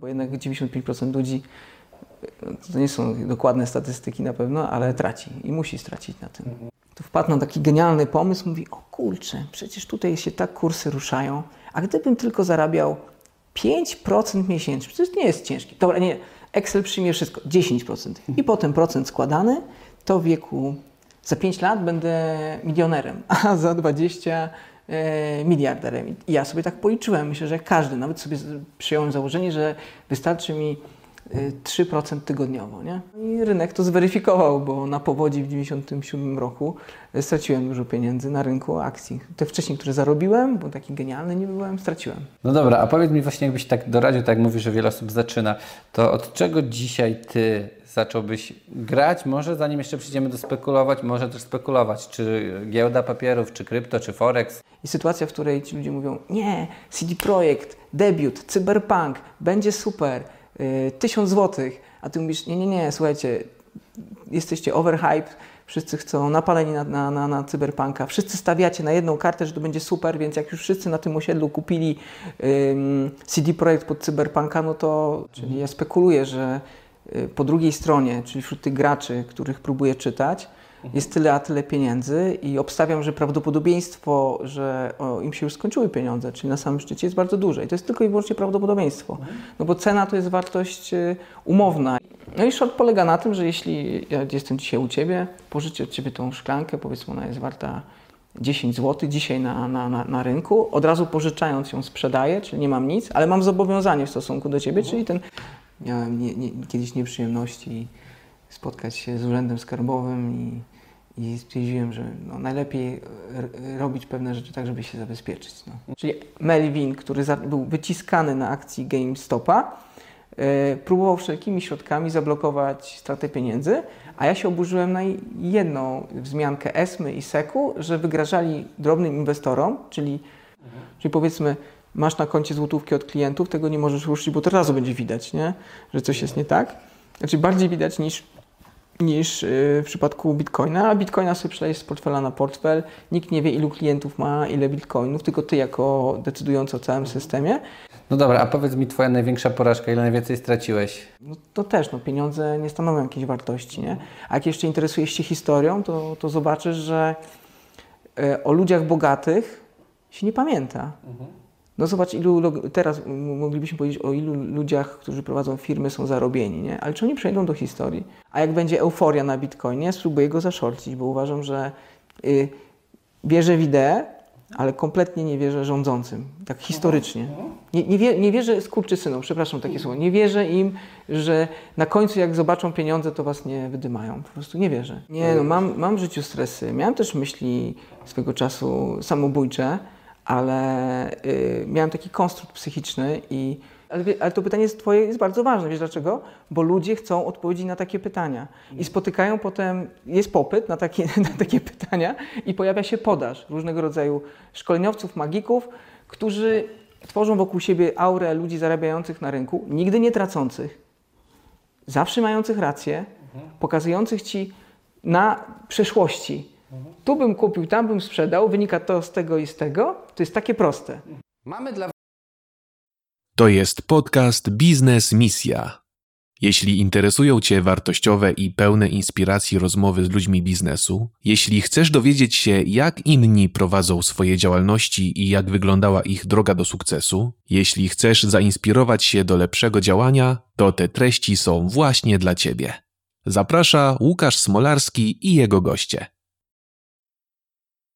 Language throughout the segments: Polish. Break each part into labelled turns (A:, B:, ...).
A: Bo jednak 95% ludzi, to nie są dokładne statystyki na pewno, ale traci i musi stracić na tym. To wpadł na taki genialny pomysł, mówi, o kurczę, przecież tutaj się tak kursy ruszają, a gdybym tylko zarabiał 5% miesięcznie, przecież nie jest ciężkie. Dobra, nie, Excel przyjmie wszystko, 10% i potem procent składany, to w wieku, za 5 lat będę milionerem, a za 20 e, miliarderem. I ja sobie tak policzyłem, myślę, że każdy, nawet sobie przyjąłem założenie, że wystarczy mi e, 3% tygodniowo, nie? I rynek to zweryfikował, bo na powodzi w 97 roku e, straciłem dużo pieniędzy na rynku akcji. Te wcześniej, które zarobiłem, bo taki genialny nie byłem, straciłem.
B: No dobra, a powiedz mi właśnie, jakbyś tak doradził, tak jak mówisz, że wiele osób zaczyna, to od czego dzisiaj Ty zacząłbyś grać? Może zanim jeszcze przyjdziemy do spekulować, może też spekulować, czy giełda papierów, czy krypto, czy forex.
A: I sytuacja, w której ci ludzie mówią, nie, CD Projekt, debiut, cyberpunk, będzie super, y, tysiąc złotych, a ty mówisz, nie, nie, nie, słuchajcie, jesteście overhype, wszyscy chcą napaleni na, na, na, na cyberpunka, wszyscy stawiacie na jedną kartę, że to będzie super, więc jak już wszyscy na tym osiedlu kupili ym, CD Projekt pod cyberpunka, no to, czyli ja spekuluję, że y, po drugiej stronie, czyli wśród tych graczy, których próbuję czytać, jest tyle a tyle pieniędzy i obstawiam, że prawdopodobieństwo, że o, im się już skończyły pieniądze, czyli na samym szczycie jest bardzo duże. I to jest tylko i wyłącznie prawdopodobieństwo. No bo cena to jest wartość y, umowna. No i short polega na tym, że jeśli ja jestem dzisiaj u Ciebie, pożyczę od Ciebie tą szklankę, powiedzmy ona jest warta 10 zł dzisiaj na, na, na, na rynku, od razu pożyczając ją sprzedaję, czyli nie mam nic, ale mam zobowiązanie w stosunku do Ciebie, czyli ten, miałem nie, nie, kiedyś nieprzyjemności spotkać się z urzędem skarbowym i, i stwierdziłem, że no, najlepiej r- robić pewne rzeczy tak, żeby się zabezpieczyć. No. Czyli Melvin, który był wyciskany na akcji GameStopa, e, próbował wszelkimi środkami zablokować stratę pieniędzy, a ja się oburzyłem na jedną wzmiankę ESMY i SEC-u, że wygrażali drobnym inwestorom, czyli, czyli powiedzmy masz na koncie złotówki od klientów, tego nie możesz ruszyć, bo to razu będzie widać, nie? że coś jest nie tak. Znaczy bardziej widać niż, niż yy, w przypadku Bitcoina, a Bitcoina sobie przelejesz z portfela na portfel, nikt nie wie ilu klientów ma, ile Bitcoinów, tylko ty jako decydujący o całym systemie.
B: No dobra, a powiedz mi Twoja największa porażka, ile najwięcej straciłeś?
A: No to też, no, pieniądze nie stanowią jakiejś wartości, nie? A jak jeszcze interesujesz się historią, to, to zobaczysz, że e, o ludziach bogatych się nie pamięta. No zobacz, ilu teraz moglibyśmy powiedzieć o ilu ludziach, którzy prowadzą firmy, są zarobieni, nie? Ale czy oni przejdą do historii? A jak będzie euforia na Bitcoinie, spróbuję go zaszorcić, bo uważam, że y, wierzę w ideę, ale kompletnie nie wierzę rządzącym, tak historycznie. Nie, nie, wie, nie wierzę skurczysynom, przepraszam takie słowo, nie wierzę im, że na końcu jak zobaczą pieniądze, to was nie wydymają. Po prostu nie wierzę. Nie, no mam, mam w życiu stresy. Miałem też myśli swego czasu samobójcze, ale y, miałem taki konstrukt psychiczny i ale, ale to pytanie jest twoje jest bardzo ważne. Wiesz dlaczego? Bo ludzie chcą odpowiedzi na takie pytania. I spotykają potem, jest popyt na takie, na takie pytania i pojawia się podaż różnego rodzaju szkoleniowców, magików, którzy tworzą wokół siebie aurę ludzi zarabiających na rynku, nigdy nie tracących, zawsze mających rację, pokazujących ci na przeszłości. Tu bym kupił, tam bym sprzedał, wynika to z tego i z tego. To jest takie proste.
B: Mamy dla
C: To jest podcast Biznes Misja. Jeśli interesują Cię wartościowe i pełne inspiracji rozmowy z ludźmi biznesu, jeśli chcesz dowiedzieć się, jak inni prowadzą swoje działalności i jak wyglądała ich droga do sukcesu, jeśli chcesz zainspirować się do lepszego działania, to te treści są właśnie dla Ciebie. Zaprasza Łukasz Smolarski i jego goście.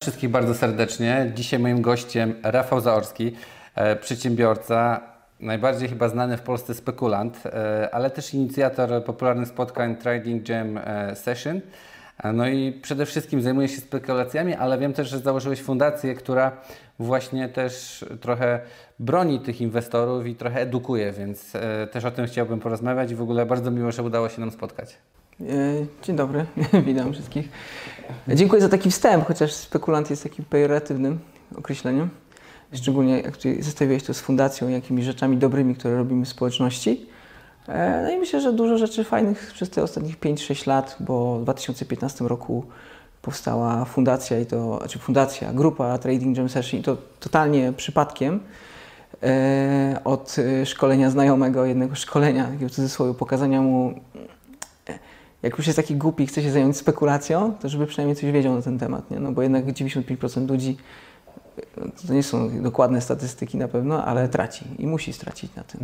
B: Wszystkich bardzo serdecznie. Dzisiaj moim gościem Rafał Zaorski, e, przedsiębiorca, najbardziej chyba znany w Polsce spekulant, e, ale też inicjator popularnych spotkań Trading Jam e, Session. No i przede wszystkim zajmuje się spekulacjami, ale wiem też, że założyłeś fundację, która właśnie też trochę broni tych inwestorów i trochę edukuje, więc też o tym chciałbym porozmawiać i w ogóle bardzo miło, że udało się nam spotkać.
A: E, Dzień dobry, witam wszystkich. Dziękuję za taki wstęp, chociaż spekulant jest takim pejoratywnym określeniem. Szczególnie jak zestawiłeś to z fundacją, jakimiś rzeczami dobrymi, które robimy w społeczności. E, No i myślę, że dużo rzeczy fajnych przez te ostatnich 5-6 lat, bo w 2015 roku powstała fundacja i to, znaczy fundacja, grupa Trading Jam Session i to totalnie przypadkiem. e, od szkolenia znajomego, jednego szkolenia, w cudzysłowie, pokazania mu, jak już jest taki głupi i chce się zająć spekulacją, to żeby przynajmniej coś wiedział na ten temat, nie? No bo jednak 95% ludzi, e, to nie są dokładne statystyki na pewno, ale traci i musi stracić na tym.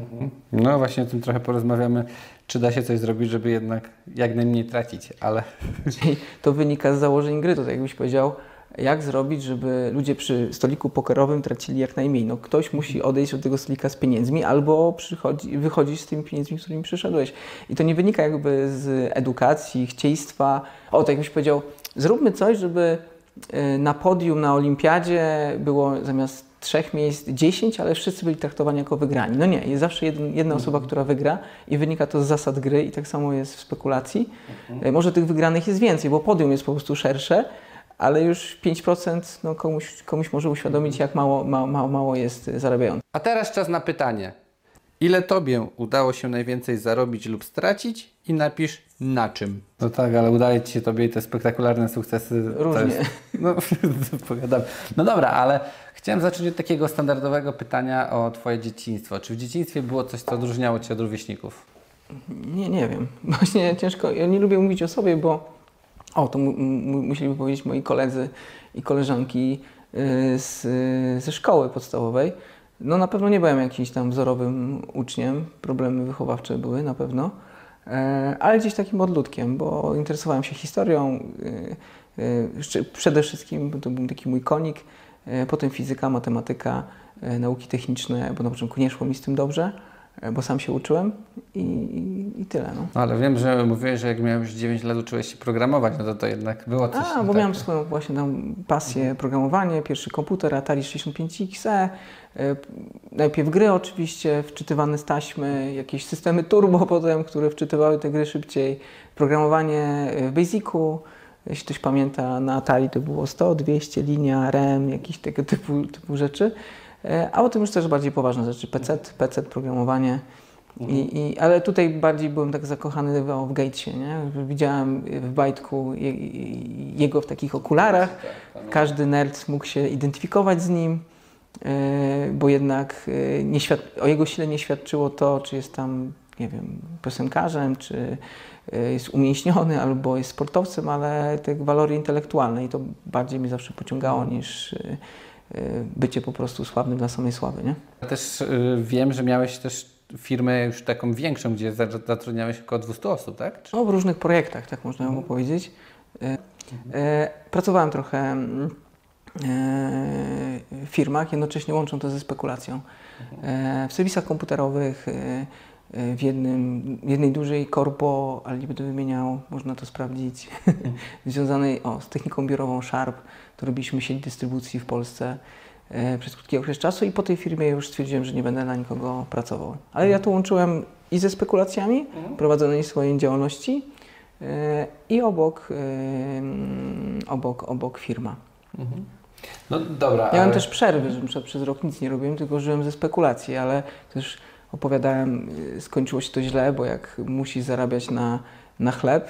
B: No właśnie o tym trochę porozmawiamy, czy da się coś zrobić, żeby jednak jak najmniej tracić, ale
A: Czyli to wynika z założeń gry, to tak jakbyś powiedział, jak zrobić, żeby ludzie przy stoliku pokerowym tracili jak najmniej. No ktoś musi odejść od tego stolika z pieniędzmi albo przychodzi, wychodzić z tymi pieniędzmi, z którymi przyszedłeś. I to nie wynika jakby z edukacji, chcieństwa. O, tak jakbyś powiedział, zróbmy coś, żeby y, na podium na olimpiadzie było zamiast trzech miejsc 10, ale wszyscy byli traktowani jako wygrani. No nie, jest zawsze jeden, jedna osoba, która wygra i wynika to z zasad gry i tak samo jest w spekulacji. Y, Może tych wygranych jest więcej, bo podium jest po prostu szersze, ale już 5% no, komuś, komuś może uświadomić, jak mało, ma, ma, mało jest zarabiający.
B: A teraz czas na pytanie. Ile Tobie udało się najwięcej zarobić lub stracić i napisz na czym? No tak, ale udaje Ci się Tobie i te spektakularne sukcesy.
A: Różnie.
B: Jest, no, pogadam. no dobra, ale chciałem zacząć od takiego standardowego pytania o Twoje dzieciństwo. Czy w dzieciństwie było coś, co odróżniało Cię od rówieśników?
A: Nie, nie wiem. Właśnie ciężko. Ja nie lubię mówić o sobie, bo o, to mu, mu, musieliby powiedzieć moi koledzy i koleżanki y, z, ze szkoły podstawowej. No na pewno nie byłem jakimś tam wzorowym uczniem. Problemy wychowawcze były na pewno. E, ale gdzieś takim odludkiem, bo interesowałem się historią. y, y, Przede wszystkim to był taki mój konik. Potem fizyka, matematyka, nauki techniczne, bo na początku nie szło mi z tym dobrze, bo sam się uczyłem i, i, i tyle. No.
B: No ale wiem, że mówiłeś, że jak miałeś 9 lat uczyłeś się programować, no to to jednak było coś.
A: A, bo
B: tak.
A: miałem swoją właśnie tam pasję programowanie, pierwszy komputer Atari 65XE, e, najpierw gry oczywiście, wczytywane z taśmy, jakieś systemy turbo potem, które wczytywały te gry szybciej, programowanie e, w Basicu, jeśli ktoś pamięta, na Atari to było 100, 200, linia, RAM, jakieś tego typu, typu rzeczy, E, a potem już też bardziej poważne rzeczy, PC, PC programowanie. I, i, ale tutaj bardziej byłem tak zakochany w, Gatesie, nie? Widziałem w Bajtku je, jego w takich okularach. Każdy nerd mógł się identyfikować z nim, e, bo jednak e, o jego sile nie świadczyło to, czy jest tam, nie wiem, piosenkarzem, czy jest umięśniony, albo jest sportowcem, ale te walory intelektualne i to bardziej mnie zawsze pociągało niż bycie po prostu sławnym dla samej sławy, nie?
B: Ja też y, wiem, że miałeś też firmę już taką większą, gdzie za- zatrudniałeś około 200 osób, tak? Czy...
A: No, w różnych projektach, tak można by powiedzieć. E, e, pracowałem trochę mm, w firmach, jednocześnie łącząc to ze spekulacją. E, w serwisach komputerowych, w, jednym, jednej dużej korpo, ale nie będę wymieniał, można to sprawdzić, związanej o, z techniką biurową Sharp, to robiliśmy sieć dystrybucji w Polsce e, przez krótki okres czasu i po tej firmie już stwierdziłem, że nie będę na nikogo pracował. Ale ja to łączyłem i ze spekulacjami prowadzonymi swojej działalności e, i obok, e, mm, obok, obok firma.
B: No dobra,
A: Miałem
B: ale...
A: też przerwy, że przez rok nic nie robiłem, tylko żyłem ze spekulacji, ale też opowiadałem, y, skończyło się to źle, bo jak musisz zarabiać na, na chleb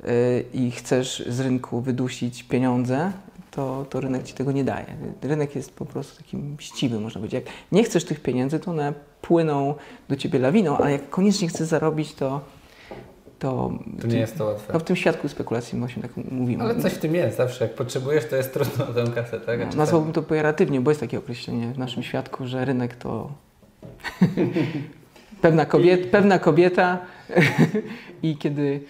A: y, i chcesz z rynku wydusić pieniądze, to, to rynek ci tego nie daje. Rynek jest po prostu takim mściwy, można powiedzieć. Jak nie chcesz tych pieniędzy, to one płyną do ciebie lawiną, ale jak koniecznie chcesz zarobić, to. To,
B: To nie jest to łatwe.
A: No w tym świadku spekulacji właśnie tak mówimy.
B: Ale coś w tym jest zawsze. Jak potrzebujesz, to jest trudno tę kasę, tak? A
A: No,
B: czy
A: nazwałbym to pejoratywnie, bo jest takie określenie w naszym świadku, że rynek to pewna, kobiet, pewna kobieta. I kiedy,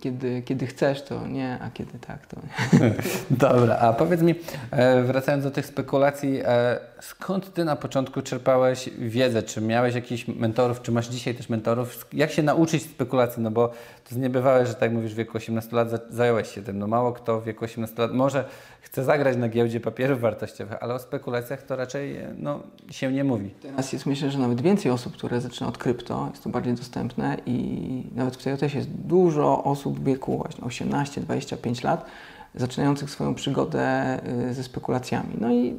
A: kiedy, kiedy chcesz, to nie, a kiedy tak, to nie.
B: Dobra, a powiedz mi, e, wracając do tych spekulacji, e, skąd Ty na początku czerpałeś wiedzę? Czy miałeś jakichś mentorów, czy masz dzisiaj też mentorów? Jak się nauczyć spekulacji? No bo to niebywałe, że tak mówisz, w wieku 18 lat za- zająłeś się tym. No mało kto w wieku 18 lat może chce zagrać na giełdzie papierów wartościowych, ale o spekulacjach to raczej e, no, się nie mówi.
A: Teraz jest myślę, że nawet więcej osób, które zaczyna od krypto, jest to bardziej dostępne i nawet w TJT jest dużo osób w wieku właśnie 18-25 lat, zaczynających swoją przygodę y, ze spekulacjami. No i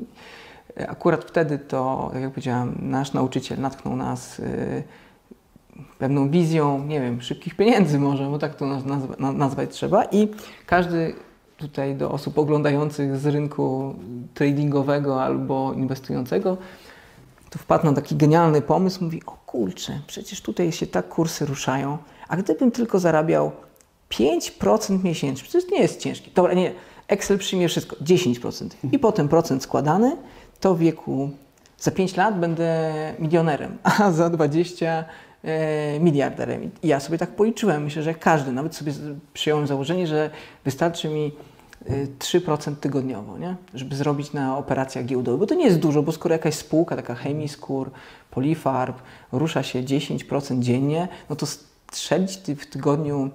A: y, akurat wtedy to, tak jak powiedziałem, nasz nauczyciel natknął nas y, pewną wizją, nie wiem, szybkich pieniędzy może, bo tak to naz- nazwa, na- nazwać trzeba i każdy tutaj do osób oglądających z rynku tradingowego albo inwestującego to wpadł na taki genialny pomysł, mówi, o kurczę, przecież tutaj się tak kursy ruszają, a gdybym tylko zarabiał 5% miesięcznie, przecież nie jest ciężkie. Dobra, nie, Excel przyjmie wszystko, 10% i potem procent składany, to w wieku, za 5 lat będę milionerem, a za 20 e, miliarderem. I ja sobie tak policzyłem, myślę, że każdy, nawet sobie przyjąłem założenie, że wystarczy mi 3% tygodniowo, nie? żeby zrobić na operacjach giełdowych, bo to nie jest dużo, bo skoro jakaś spółka, taka Chemiskór, Polifarb, rusza się 10% dziennie, no to strzelić w tygodniu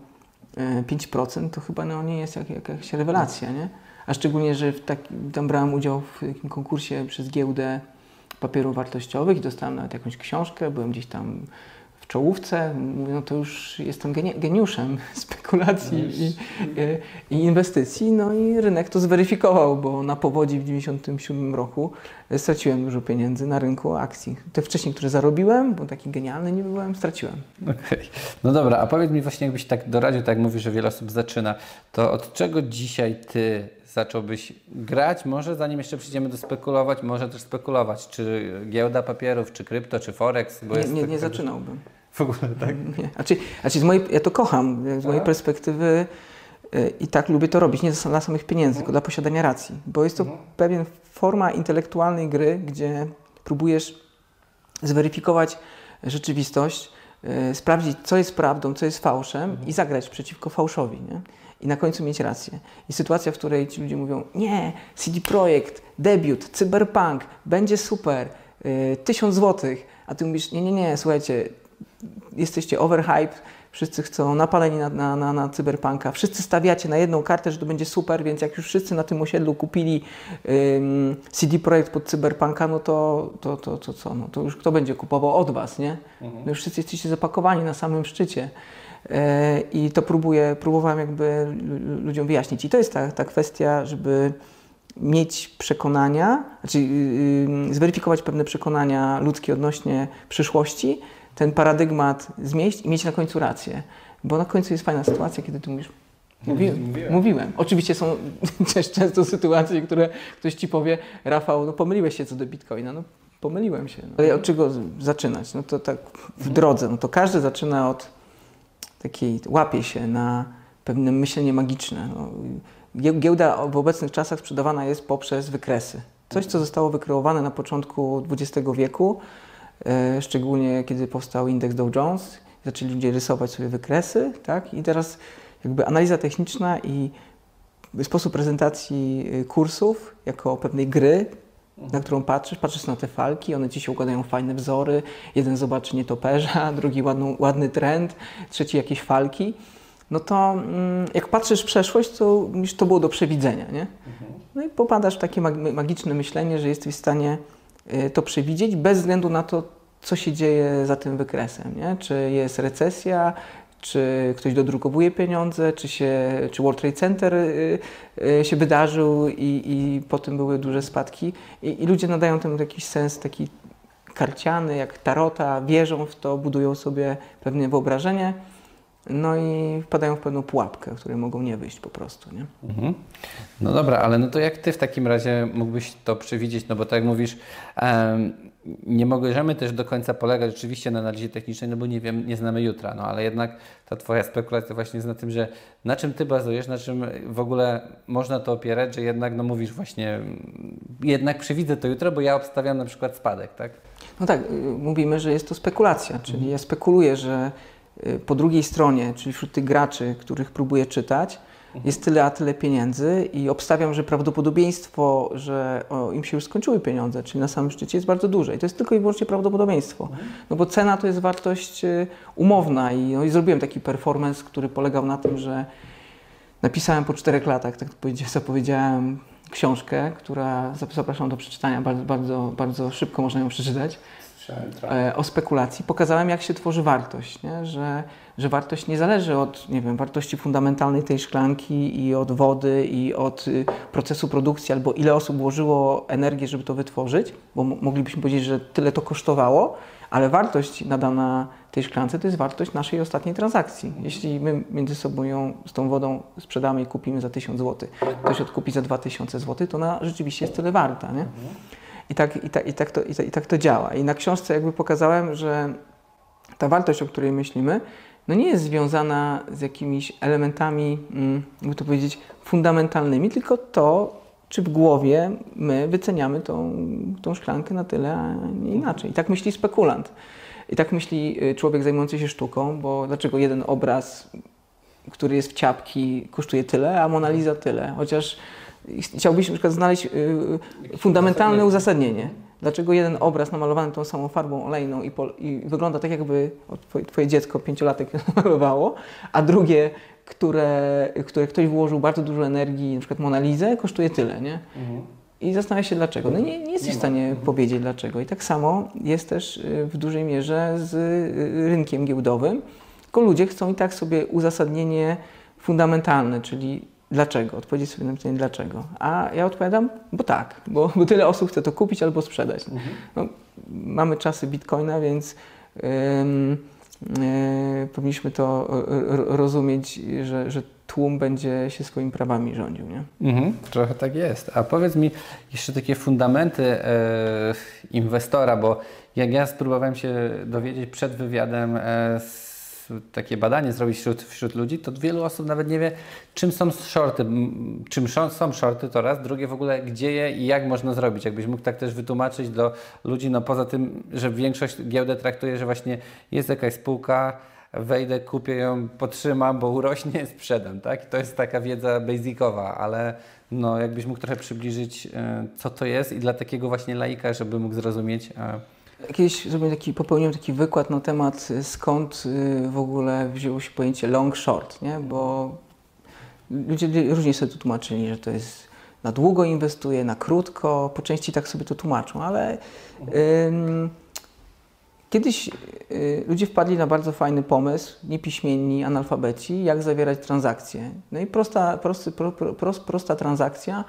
A: 5% to chyba no, nie jest jak, jakaś rewelacja, nie? A szczególnie, że taki, tam brałem udział w takim konkursie przez giełdę papierów wartościowych i dostałem nawet jakąś książkę, byłem gdzieś tam w czołówce, no to już jestem geniuszem spekulacji no i, i, inwestycji. No i rynek to zweryfikował, bo na powodzi w 1997 roku straciłem dużo pieniędzy na rynku akcji. Te wcześniej, które zarobiłem, bo taki genialny nie byłem, straciłem.
B: Okay. No dobra, a powiedz mi właśnie, jakbyś tak doradził, tak mówisz, że wiele osób zaczyna, to od czego dzisiaj Ty zacząłbyś grać, może zanim jeszcze przyjdziemy do spekulować, może też spekulować, czy giełda papierów, czy krypto, czy forex?
A: Bo nie, nie, nie zaczynałbym.
B: W ogóle tak?
A: Nie. Znaczy, znaczy z mojej, ja to kocham, z mojej perspektywy y, i tak lubię to robić, nie dla samych pieniędzy, mhm. tylko dla posiadania racji, bo jest to mhm. pewien forma intelektualnej gry, gdzie próbujesz zweryfikować rzeczywistość, y, sprawdzić, co jest prawdą, co jest fałszem mhm. i zagrać przeciwko fałszowi. Nie? I na końcu mieć rację. I sytuacja, w której ci ludzie mówią, nie, CD Projekt, debiut, cyberpunk, będzie super, yy, tysiąc złotych, a ty mówisz, nie, nie, nie, słuchajcie, jesteście overhyped, wszyscy chcą napaleni na, na, na, na cyberpunka, wszyscy stawiacie na jedną kartę, że to będzie super, więc jak już wszyscy na tym osiedlu kupili ym, CD Projekt pod cyberpunka, no to, to, to, to co, no to już kto będzie kupował od was, nie? Mhm. No już wszyscy jesteście zapakowani na samym szczycie. E, I to próbuję, próbowałem jakby ludziom wyjaśnić. I to jest ta, ta kwestia, żeby mieć przekonania, znaczy yy, zweryfikować pewne przekonania ludzkie odnośnie przyszłości, ten paradygmat zmieść i mieć na końcu rację. Bo na końcu jest fajna sytuacja, kiedy ty mówisz, Mówi, mówiłem. mówiłem. Oczywiście są też często sytuacje, które ktoś ci powie, Rafał, no pomyliłeś się co do Bitcoina. No pomyliłem się. No. Ale od czego zaczynać? No to tak w drodze. No to każdy zaczyna od takiej, łapie się na pewne myślenie magiczne. No, giełda w obecnych czasach sprzedawana jest poprzez wykresy. Coś, co zostało wykreowane na początku XX wieku, e, szczególnie kiedy powstał indeks Dow Jones, zaczęli ludzie rysować sobie wykresy, tak? I teraz jakby analiza techniczna i sposób prezentacji e, kursów jako pewnej gry, na którą patrzysz, patrzysz na te falki, one ci się układają fajne wzory, jeden zobaczy nietoperza, drugi ładną, ładny trend, trzeci jakieś falki, no to mm, jak patrzysz w przeszłość, to już to było do przewidzenia, nie? No i popadasz w takie magiczne myślenie, że jesteś w stanie y, to przewidzieć bez względu na to, co się dzieje za tym wykresem, nie? Czy jest recesja, czy ktoś dodrukowuje pieniądze, czy, się, czy World Trade Center y, y, się wydarzył i, i potem były duże spadki. I, I, ludzie nadają temu jakiś sens taki karciany, jak tarota, wierzą w to, budują sobie pewne wyobrażenie. No i wpadają w pewną pułapkę, której mogą nie wyjść po prostu. Nie? Mhm.
B: No dobra, ale no to jak ty w takim razie mógłbyś to przewidzieć? No bo tak jak mówisz, um, nie możemy też do końca polegać rzeczywiście na analizie technicznej, no bo nie wiem, nie znamy jutra, no ale jednak ta Twoja spekulacja właśnie jest na tym, że na czym Ty bazujesz, na czym w ogóle można to opierać, że jednak, no mówisz właśnie, jednak przewidzę to jutro, bo ja obstawiam na przykład spadek, tak?
A: No tak, mówimy, że jest to spekulacja, czyli mhm. ja spekuluję, że y, po drugiej stronie, czyli wśród tych graczy, których próbuję czytać, jest tyle a tyle pieniędzy i obstawiam, że prawdopodobieństwo, że o, im się już skończyły pieniądze, czyli na samym szczycie jest bardzo duże i to jest tylko i wyłącznie prawdopodobieństwo. No bo cena to jest wartość y, umowna i, no, i zrobiłem taki performance, który polegał na tym, że napisałem po czterech latach, tak zapowiedziałem książkę, która zapraszam do przeczytania, bardzo, bardzo, bardzo szybko można ją przeczytać. E, o spekulacji, pokazałem, jak się tworzy wartość, nie? Że, że wartość nie zależy od nie wiem, wartości fundamentalnej tej szklanki i od wody i od y, procesu produkcji, albo ile osób włożyło energię, żeby to wytworzyć, bo moglibyśmy powiedzieć, że tyle to kosztowało, ale wartość nadana tej szklance to jest wartość naszej ostatniej transakcji. Jeśli my między sobą ją z tą wodą sprzedamy i kupimy za 1000 zł, ktoś odkupi za 2000 zł, to ona rzeczywiście jest tyle warta. Nie? I tak, i, tak, i, tak to, i, tak, i tak to działa. I na książce jakby pokazałem, że ta wartość, o której myślimy, no nie jest związana z jakimiś elementami, mm, jakby to powiedzieć, fundamentalnymi, tylko to, czy w głowie my wyceniamy tą, tą szklankę na tyle, a nie inaczej. I tak myśli spekulant. I tak myśli y, człowiek zajmujący się sztuką, bo dlaczego jeden obraz, który jest w ciapki, kosztuje tyle, a Mona Lisa tyle? Chociaż chciałbyś na przykład znaleźć y, fundamentalne uzasadnienie. Dlaczego jeden obraz namalowany tą samą farbą olejną i, po, i wygląda tak, jakby twoje, twoje dziecko pięciolatek malowało, a drugie, które, które ktoś włożył bardzo dużo energii, na przykład Monalizę, kosztuje tyle, nie? Mhm. I zastanawia się dlaczego. No nie, nie jesteś nie w stanie mhm. powiedzieć dlaczego. I tak samo jest też y, w dużej mierze z y, rynkiem giełdowym, tylko ludzie chcą i tak sobie uzasadnienie fundamentalne, czyli dlaczego, odpowiedzieć sobie na pytanie dlaczego. A ja odpowiadam, bo tak, bo, bo tyle osób chce to kupić albo sprzedać. Mhm. No, mamy czasy bitcoina, więc ym, yy, powinniśmy to rozumieć, że, że tłum będzie się swoimi prawami rządził. Nie?
B: Mhm, trochę tak jest. A powiedz mi jeszcze takie fundamenty e, inwestora, bo jak ja spróbowałem się dowiedzieć przed wywiadem e, z takie badanie zrobić wśród, wśród ludzi, to wielu osób nawet nie wie, czym są shorty. Czym są shorty to raz, drugie w ogóle gdzie je i jak można zrobić. Jakbyś mógł tak też wytłumaczyć do ludzi, no poza tym, że większość giełdę traktuje, że właśnie jest jakaś spółka, wejdę, kupię ją, potrzymam, bo urośnie, sprzedam, tak? I to jest taka wiedza basicowa, ale no jakbyś mógł trochę przybliżyć, e, co to jest i dla takiego właśnie laika, żeby mógł zrozumieć,
A: Kiedyś zrobiłem taki, popełniłem taki wykład na temat y, skąd y, w ogóle wzięło się pojęcie long short, nie? bo ludzie różnie sobie to tłumaczyli, że to jest na długo inwestuje, na krótko, po części tak sobie to tłumaczą, ale ym, kiedyś y, ludzie wpadli na bardzo fajny pomysł, niepiśmienni, analfabeci, jak zawierać transakcje. No i prosta, prosty, pro, pro, prosta transakcja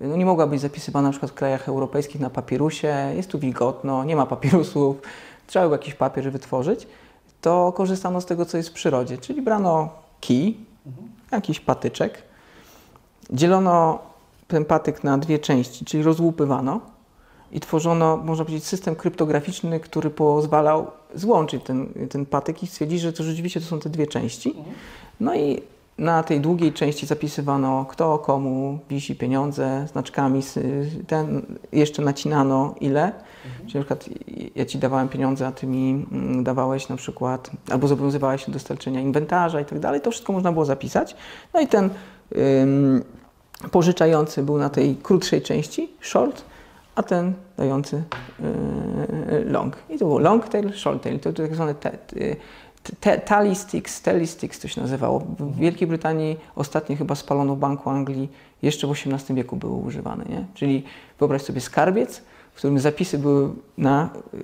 A: no nie mogła być zapisywana na przykład w krajach europejskich na papirusie, jest tu wilgotno, nie ma papirusów, trzeba był jakiś papier wytworzyć, to korzystano z tego, co jest w przyrodzie, czyli brano kij, jakiś patyczek, dzielono ten patyk na dwie części, czyli rozłupywano i tworzono, można powiedzieć, system kryptograficzny, który pozwalał złączyć ten, ten patyk i stwierdzić, że to rzeczywiście to są te dwie części. No i na tej długiej części zapisywano, kto komu wisi pieniądze, znaczkami, ten, jeszcze nacinano ile. Mhm. Czyli na przykład ja Ci dawałem pieniądze, a Ty mi mm, dawałeś na przykład, albo zobowiązywałeś się do dostarczenia inwentarza i tak dalej. To wszystko można było zapisać. No i ten ym, pożyczający był na tej krótszej części, short, a ten dający yy, long. I to było long tail, short tail. To, to tak zwane te, te, Talistics, Talistics to się nazywało. W Wielkiej Brytanii ostatnio chyba spalono w Banku Anglii, jeszcze w XVIII wieku były używane. Nie? Czyli wyobraź sobie skarbiec, w którym zapisy były na y,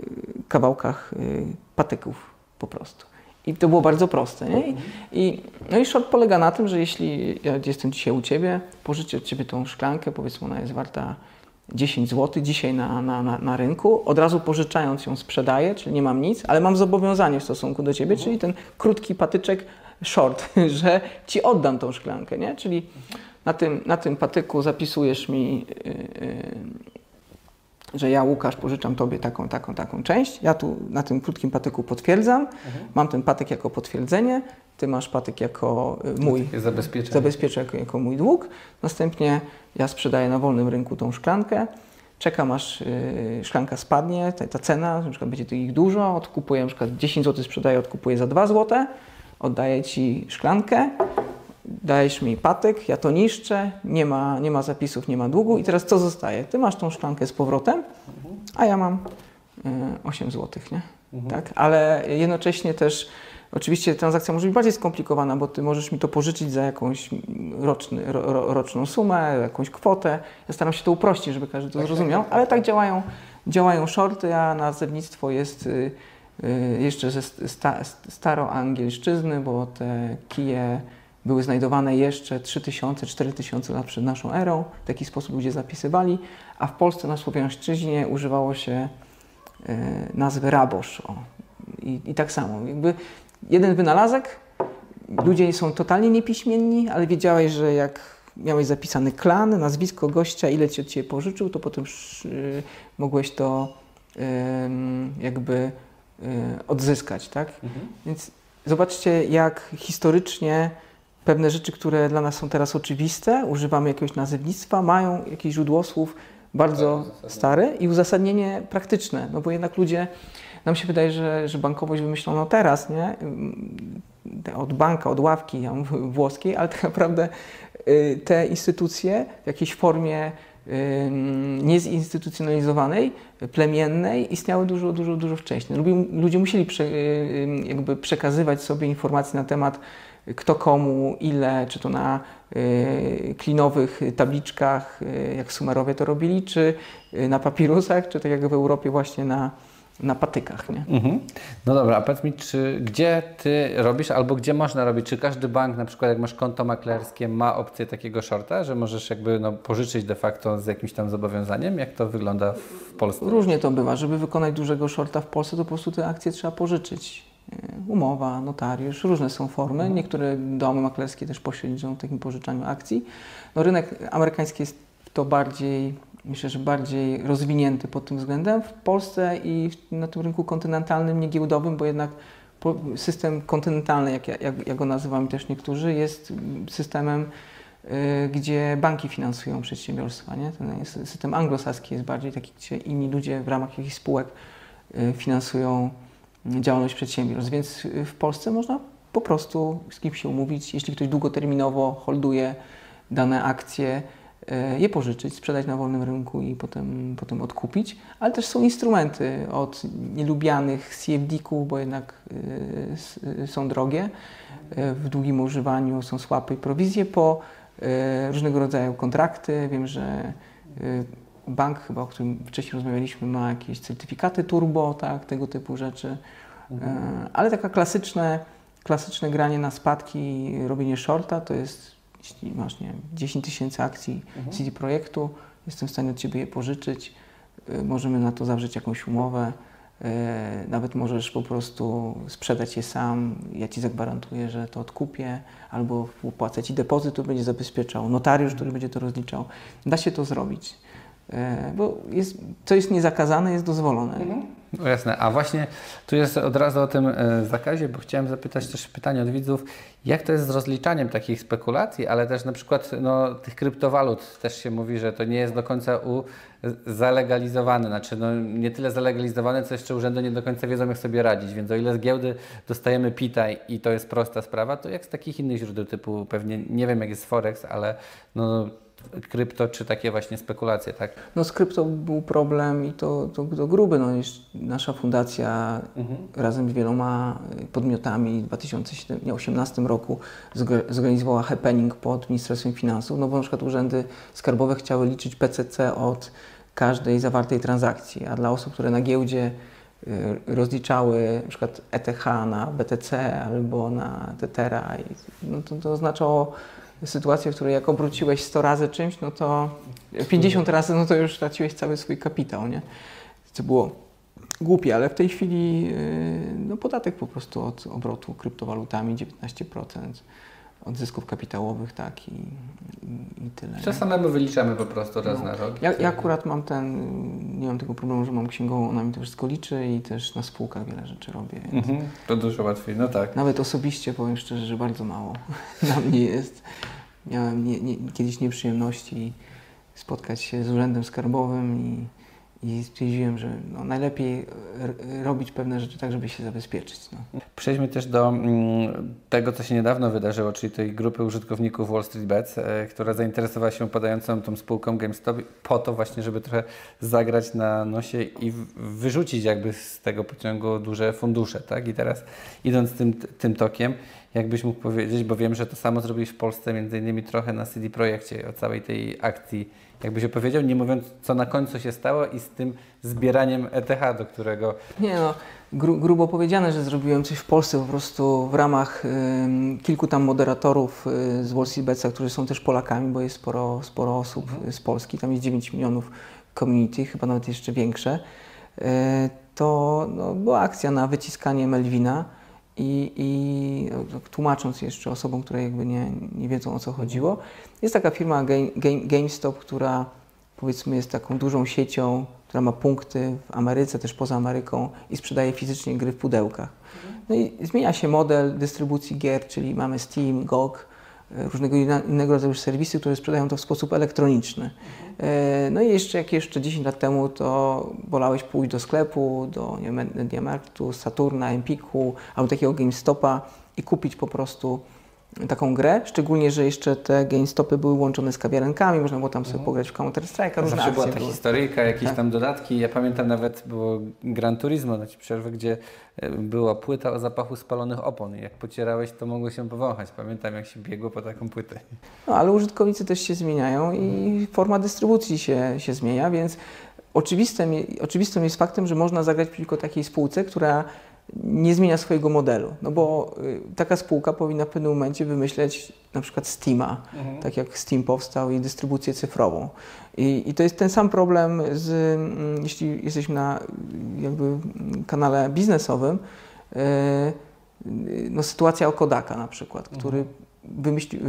A: kawałkach y, patyków po prostu. I to było bardzo proste. Nie? I, no i short polega na tym, że jeśli ja jestem dzisiaj u Ciebie, pożyczę od Ciebie tą szklankę, powiedzmy ona jest warta 10 zł dzisiaj na, na, na, na, rynku, od razu pożyczając ją sprzedaję, czyli nie mam nic, ale mam zobowiązanie w stosunku do Ciebie, mhm. czyli ten krótki patyczek short, że Ci oddam tą szklankę, nie? Czyli na tym, na tym patyku zapisujesz mi, yy, yy, że ja Łukasz pożyczam Tobie taką, taką, taką część, ja tu na tym krótkim patyku potwierdzam, mhm. mam ten patyk jako potwierdzenie, Ty masz patyk jako y, mój,
B: zabezpieczę,
A: zabezpieczę jako, jako mój dług, następnie ja sprzedaję na wolnym rynku tą szklankę, czekam aż yy, szklanka spadnie, ta, ta, cena, na przykład będzie tu ich dużo, odkupuję na przykład 10 zł sprzedaję, odkupuję za 2 zł, oddaję Ci szklankę, dajesz mi patyk, ja to niszczę, nie ma, nie ma zapisów, nie ma długu i teraz co zostaje? Ty masz tą szklankę z powrotem, a ja mam yy, 8 zł, nie? Mhm. Tak? Ale jednocześnie też Oczywiście transakcja może być bardziej skomplikowana, bo ty możesz mi to pożyczyć za jakąś roczny, ro, roczną sumę, jakąś kwotę. Ja staram się to uprościć, żeby każdy to tak, zrozumiał, tak, tak, ale tak działają, działają shorty, a nazewnictwo jest y, y, jeszcze ze sta, staroangielszczyzny, bo te kije były znajdowane jeszcze 3000-4000 lat przed naszą erą. W taki sposób ludzie zapisywali, a w Polsce na Słowiańszczyźnie używało się y, nazwy rabosz. O. I, I tak samo. Jakby jeden wynalazek, ludzie są totalnie niepiśmienni, ale wiedziałeś, że jak miałeś zapisany klan, nazwisko gościa, ile ci od ciebie pożyczył, to potem y, mogłeś to jakby y, odzyskać, tak? Mhm. Więc zobaczcie, jak historycznie pewne rzeczy, które dla nas są teraz oczywiste, używamy jakiegoś nazewnictwa, mają jakieś źródło słów bardzo tak, stare i uzasadnienie praktyczne, no bo jednak ludzie, nam się wydaje, że, że bankowość wymyślono teraz, nie? Od banka, od ławki ja mówię, włoskiej, ale tak naprawdę y, te instytucje w jakiejś formie niezinstytucjonalizowanej, plemiennej istniały dużo, dużo, dużo wcześniej. Ludzie musieli prze, y, jakby przekazywać sobie informacje na temat kto komu, ile, czy to na y, klinowych tabliczkach, y, jak Sumerowie to robili, czy y, na papirusach, czy tak jak w Europie właśnie na, na patykach. Nie? Mhm.
B: No dobra, a powiedz mi, czy gdzie Ty robisz, albo gdzie można robić? Czy każdy bank, na przykład jak masz konto maklerskie, ma opcję takiego shorta, że możesz jakby no, pożyczyć de facto z jakimś tam zobowiązaniem? Jak to wygląda w Polsce?
A: Różnie to bywa. Żeby wykonać dużego shorta w Polsce, to po prostu te akcje trzeba pożyczyć. E, umowa, notariusz, różne są formy. Niektóre domy maklerskie też pośredniczą w takim pożyczaniu akcji. No, rynek amerykański jest to bardziej, myślę, że bardziej rozwinięty pod tym względem. W Polsce i na tym rynku kontynentalnym, nie giełdowym, bo jednak system kontynentalny, jak, jak, jak go nazywamy też niektórzy, jest systemem, y, gdzie banki finansują przedsiębiorstwa. Nie? Ten system anglosaski jest bardziej taki, gdzie inni ludzie w ramach jakichś spółek y, finansują działalność przedsiębiorstw. Więc w Polsce można po prostu z kimś się umówić, jeśli ktoś długoterminowo holduje dane akcje, e, je pożyczyć, sprzedać na wolnym rynku i potem, potem odkupić, ale też są instrumenty od nielubianych CFD-ków, bo jednak y, są drogie, e, w długim używaniu są słapy i prowizje, po różnego rodzaju kontrakty. Wiem, że bank chyba, o którym wcześniej rozmawialiśmy, ma jakieś certyfikaty turbo, tak, tego typu rzeczy. Mhm. E, ale taka klasyczne, klasyczne granie na spadki, robienie shorta to jest, jeśli masz nie wiem, 10 tysięcy akcji mhm. CD Projektu, jestem w stanie od Ciebie je pożyczyć, e, możemy na to zawrzeć jakąś umowę. E, nawet możesz po prostu sprzedać je sam, ja Ci zagwarantuję, że to odkupię, albo płacę Ci depozyt, który będzie zabezpieczał, notariusz, który będzie to rozliczał. Da się to zrobić. E, bo jest, co jest niezakazane, jest dozwolone. Mhm.
B: No jasne, a właśnie tu jest od razu o tym e, zakazie, bo chciałem zapytać też pytanie od widzów, jak to jest z rozliczaniem takich spekulacji, ale też na przykład no, tych kryptowalut też się mówi, że to nie jest do końca u, zalegalizowane, znaczy no, nie tyle zalegalizowane, co jeszcze urzędy nie do końca wiedzą jak sobie radzić, więc o ile z giełdy dostajemy PITA i to jest prosta sprawa, to jak z takich innych źródeł typu pewnie, nie wiem jak jest Forex, ale no krypto, czy takie właśnie spekulacje, tak?
A: No z krypto był problem i to, to, to gruby. No, nasza fundacja mhm. razem z wieloma podmiotami w 2018 roku zorganizowała happening pod Ministerstwem Finansów, no bo na przykład urzędy skarbowe chciały liczyć PCC od każdej zawartej transakcji, a dla osób, które na giełdzie y, rozliczały na przykład ETH na BTC albo na Tetera, no to, to oznaczało sytuację, w której jak obróciłeś 100 razy czymś, no to 50 razy, no to już straciłeś cały swój kapitał, nie? Co było głupie, ale w tej chwili y, no, podatek po prostu od obrotu kryptowalutami 19% od zysków kapitałowych, tak i, i, i tyle.
B: Czy samemu wyliczamy po prostu raz no. na rok?
A: Ja, ja, akurat mam ten, nie mam tego problemu, że mam księgową, ona mi to wszystko liczy i też na spółkach wiele rzeczy robię. Mhm.
B: To dużo łatwiej, no tak.
A: Nawet osobiście powiem szczerze, że bardzo mało na mnie jest. Miałem nie, nie, kiedyś nieprzyjemności spotkać się z urzędem skarbowym i i stwierdziłem, że no, najlepiej robić pewne rzeczy tak, żeby się zabezpieczyć. No.
B: Przejdźmy też do mm, tego, co się niedawno wydarzyło, czyli tej grupy użytkowników Wall Street Bets, e, która zainteresowała się upadającą tą spółką GameStop po to właśnie, żeby trochę zagrać na nosie i wyrzucić jakby z tego pociągu duże fundusze. Tak? I teraz idąc tym, tym tokiem, jakbyś mógł powiedzieć, bo wiem, że to samo zrobiłeś w Polsce, między innymi trochę na CD Projekcie, o całej tej akcji jakbyś opowiedział, nie mówiąc co na końcu się stało i z tym zbieraniem ETH, do którego...
A: Nie no, gru, grubo powiedziane, że zrobiłem coś w Polsce po prostu w ramach y, kilku tam moderatorów y, z Wall Street którzy są też Polakami, bo jest sporo, sporo osób mhm. z Polski, tam jest 9 milionów community, chyba nawet jeszcze większe. Y, to no, była akcja na wyciskanie Melvina i, i tłumacząc jeszcze osobom, które jakby nie, nie wiedzą o co chodziło, jest taka firma Game, Game, GameStop, która powiedzmy jest taką dużą siecią, która ma punkty w Ameryce, też poza Ameryką i sprzedaje fizycznie gry w pudełkach. No i zmienia się model dystrybucji gier, czyli mamy Steam, GOG, e, różnego innego rodzaju serwisy, które sprzedają to w sposób elektroniczny. E, no i jeszcze jak jeszcze 10 lat temu, to wolałeś pójść do sklepu, do Mediamarktu, Saturna, Empiku albo takiego GameStopa i kupić po prostu taką grę, szczególnie, że jeszcze te GameStopy były łączone z kawiarenkami, można było tam sobie mhm. pograć w Counter-Strike'a, różne
B: Zawsze była ta były. historyjka, jakieś tak. tam dodatki. Ja pamiętam nawet było Gran Turismo na ci przerwę, gdzie e, była płyta o zapachu spalonych opon i jak pocierałeś, to mogło się powąchać. Pamiętam, jak się biegło po taką płytę.
A: No, ale użytkownicy też się zmieniają i mhm. forma dystrybucji się, się zmienia, więc oczywistym, oczywistym jest faktem, że można zagrać przeciwko takiej spółce, która nie zmienia swojego modelu. No bo y, taka spółka powinna w pewnym momencie wymyśleć na przykład Steama, mhm. tak jak Steam powstał i dystrybucję cyfrową. I, I, to jest ten sam problem, z, mm, jeśli jesteśmy na jakby kanale biznesowym, y, y, no sytuacja o Kodaka na przykład, który mhm. Wymyślił,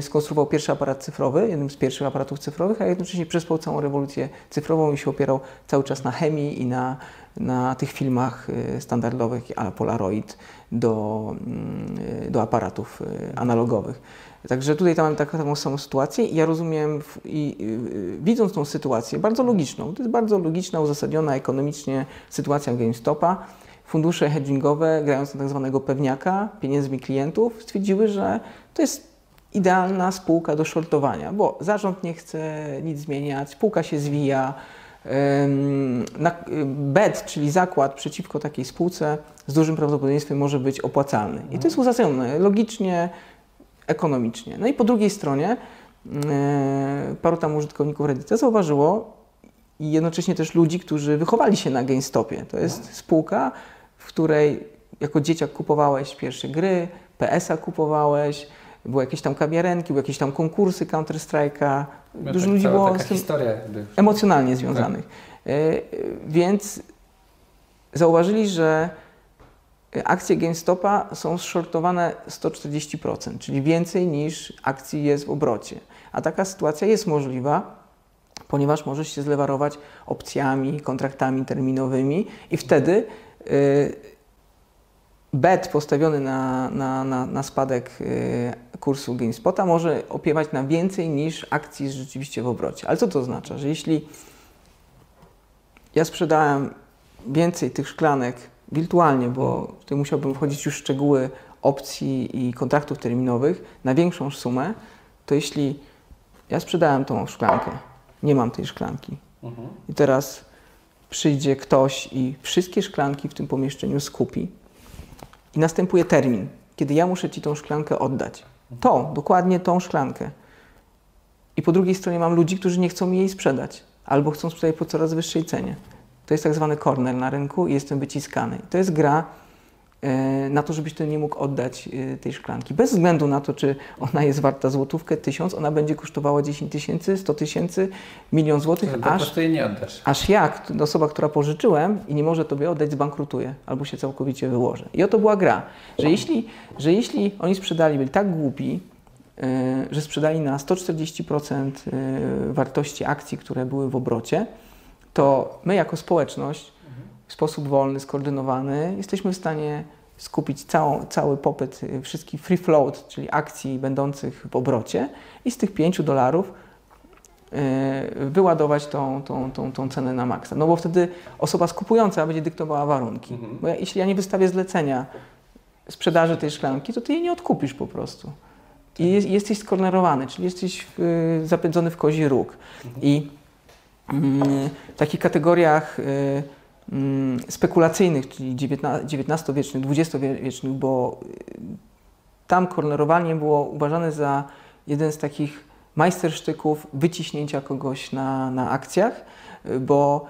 A: skonstruował pierwszy aparat cyfrowy, jednym z pierwszych aparatów cyfrowych, a jednocześnie przespał całą rewolucję cyfrową i się opierał cały czas na chemii i na na tych filmach y, standardowych, a Polaroid do, mm, do aparatów y, analogowych. Także tutaj tam mam taką, samą sytuację i ja rozumiem i y, widząc tą sytuację, bardzo logiczną, to jest bardzo logiczna, uzasadniona ekonomicznie sytuacja GameStopa, fundusze hedgingowe, grając na tak zwanego pewniaka, pieniędzmi klientów, stwierdziły, że to jest idealna spółka do shortowania, bo zarząd nie chce nic zmieniać, spółka się zwija, bet, czyli zakład przeciwko takiej spółce z dużym prawdopodobieństwem może być opłacalny. I to jest uzasadnione logicznie, ekonomicznie. No i po drugiej stronie e, paru tam użytkowników Reddita zauważyło i jednocześnie też ludzi, którzy wychowali się na GameStopie. To jest spółka, w której jako dzieciak kupowałeś pierwsze gry, PS-a kupowałeś, były jakieś tam kawiarenki, były jakieś tam konkursy Counter-Strike'a.
B: No Dużo tak, ludzi było z tym
A: emocjonalnie związanych. Tak. Więc zauważyli, że akcje GameStopa są shortowane 140%, czyli więcej niż akcji jest w obrocie. A taka sytuacja jest możliwa, ponieważ możesz się zlewarować opcjami, kontraktami terminowymi i wtedy y, bet postawiony na, na, na, na spadek y, kursu GameSpota może opiewać na więcej niż akcji rzeczywiście w obrocie. Ale co to oznacza? Że jeśli ja sprzedałem więcej tych szklanek wirtualnie, bo tutaj musiałbym wchodzić już w szczegóły opcji i kontraktów terminowych na większą sumę, to jeśli ja sprzedałem tą szklankę, nie mam tej szklanki mhm. i teraz przyjdzie ktoś i wszystkie szklanki w tym pomieszczeniu skupi i następuje termin, kiedy ja muszę Ci tą szklankę oddać. Tą, dokładnie tą szklankę. I po drugiej stronie mam ludzi, którzy nie chcą mi jej sprzedać, albo chcą sprzedać po coraz wyższej cenie. To jest tak zwany corner na rynku i jestem wyciskany. To jest gra na to, żebyś ty nie mógł oddać e, tej szklanki. Bez względu na to, czy ona jest warta złotówkę, tysiąc, ona będzie kosztowała 10 tysięcy, 100 tysięcy, milion złotych,
B: aż, nie oddasz.
A: aż jak osoba, która pożyczyłem i nie może tobie oddać, zbankrutuje albo się całkowicie wyłoży. I oto była gra, że jeśli, że jeśli oni sprzedali, byli tak głupi, e, że sprzedali na 140% wartości akcji, które były w obrocie, to my jako społeczność w sposób wolny, skoordynowany jesteśmy w stanie skupić całą, cały popyt y, wszystkich free float, czyli akcji będących w obrocie i z tych 5 dolarów y, wyładować tą, tą, tą, tą cenę na maksa. No bo wtedy osoba skupująca będzie dyktowała warunki. Mhm. Bo ja, jeśli ja nie wystawię zlecenia sprzedaży tej szklanki, to ty jej nie odkupisz po prostu. I jest, jesteś skornerowany, czyli jesteś w, y, zapędzony w kozi róg. Mhm. I w takich kategoriach mm, spekulacyjnych, czyli XIX-wiecznych, XX-wiecznych, bo y, tam kornerowanie było uważane za jeden z takich majstersztyków wyciśnięcia kogoś na, na akcjach, y, bo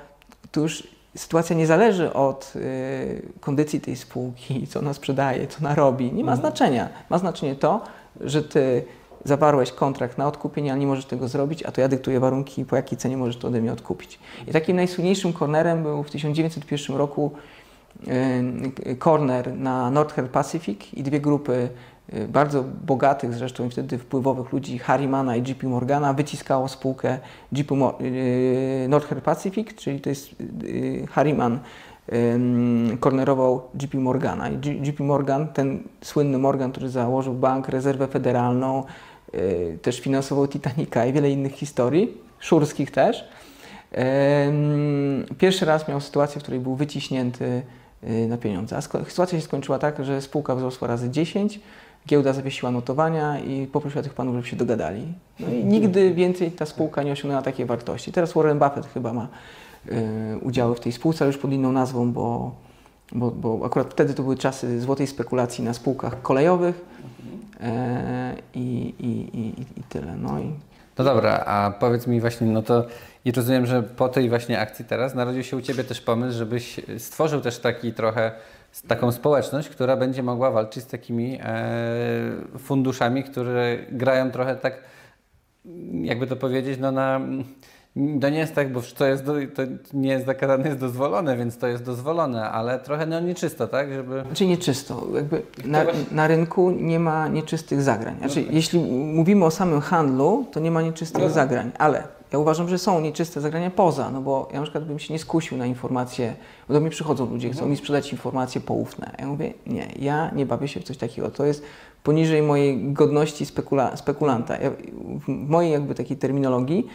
A: tu już sytuacja nie zależy od y, kondycji tej spółki, co ona sprzedaje, co ona robi. Nie ma mhm. znaczenia. Ma znaczenie to, że ty zawarłeś kontrakt na odkupienie, a nie możesz tego zrobić, a to ja dyktuję warunki, po jakiej cenie możesz to ode mnie odkupić. I takim najsłynniejszym kornerem był w 1901 roku corner na Northern Pacific i dwie grupy bardzo bogatych zresztą i wtedy wpływowych ludzi Harrimana i JP Morgana wyciskało spółkę JP Northern Pacific, czyli to jest Harriman kornerował JP Morgana. I JP Morgan, ten słynny Morgan, który założył bank, rezerwę federalną, y, też finansował Titanica i wiele innych historii, szurskich też. Pierwszy raz miał sytuację, w której był wyciśnięty y, na pieniądze. A sytuacja się skończyła tak, że spółka wzrosła razy 10, giełda zawiesiła notowania i poprosiła tych panów, żeby się dogadali. No i nigdy więcej ta spółka nie osiągnęła takiej wartości. Teraz Warren Buffett chyba ma Y, udziały w tej spółce, ale już pod inną nazwą, bo, bo, bo akurat wtedy to były czasy złotej spekulacji na spółkach kolejowych i, i, i, i tyle. No, i...
B: no dobra, a powiedz mi właśnie, no to i rozumiem, że po tej właśnie akcji teraz narodził się u Ciebie też pomysł, żebyś stworzył też taki trochę taką społeczność, która będzie mogła walczyć z takimi e, funduszami, które grają trochę tak, jakby to powiedzieć, no na to nie jest tak, bo to, jest do, to nie jest zakazane, jest dozwolone, więc to jest dozwolone, ale trochę no nieczysto, tak?
A: Żeby... Znaczy nieczysto. Jakby na, na rynku nie ma nieczystych zagrań. Znaczy, tak. jeśli mówimy o samym handlu, to nie ma nieczystych no. zagrań, ale ja uważam, że są nieczyste zagrania poza, no bo ja na przykład bym się nie skusił na informacje, bo do mnie przychodzą ludzie, chcą mhm. mi sprzedać informacje poufne. Ja mówię, nie, ja nie bawię się w coś takiego. To jest poniżej mojej godności spekula spekulanta. Ja, w mojej jakby takiej terminologii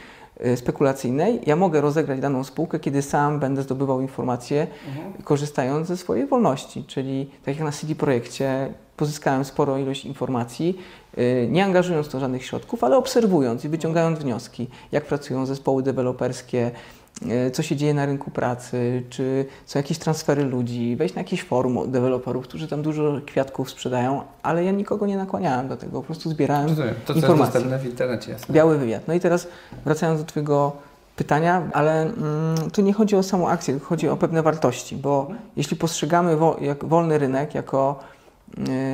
A: spekulacyjnej, ja mogę rozegrać daną spółkę, kiedy sam będę zdobywał informacje, mhm. korzystając ze swojej wolności. Czyli tak jak na CD Projekcie pozyskałem sporo ilość informacji, y, nie angażując to żadnych środków, ale obserwując i wyciągając wnioski, jak pracują zespoły deweloperskie, co się dzieje na rynku pracy, czy są jakieś transfery ludzi, wejść na jakiś forum deweloperów, którzy tam dużo kwiatków sprzedają, ale ja nikogo nie nakłaniałem do tego, po prostu zbierałem Rozumiem.
B: To,
A: co informacje.
B: jest dostępne w internecie. Jasne.
A: Biały wywiad. No i teraz wracając do Twojego pytania, ale mm, tu nie chodzi o samą akcję, chodzi o pewne wartości, bo jeśli postrzegamy wo, jak wolny rynek jako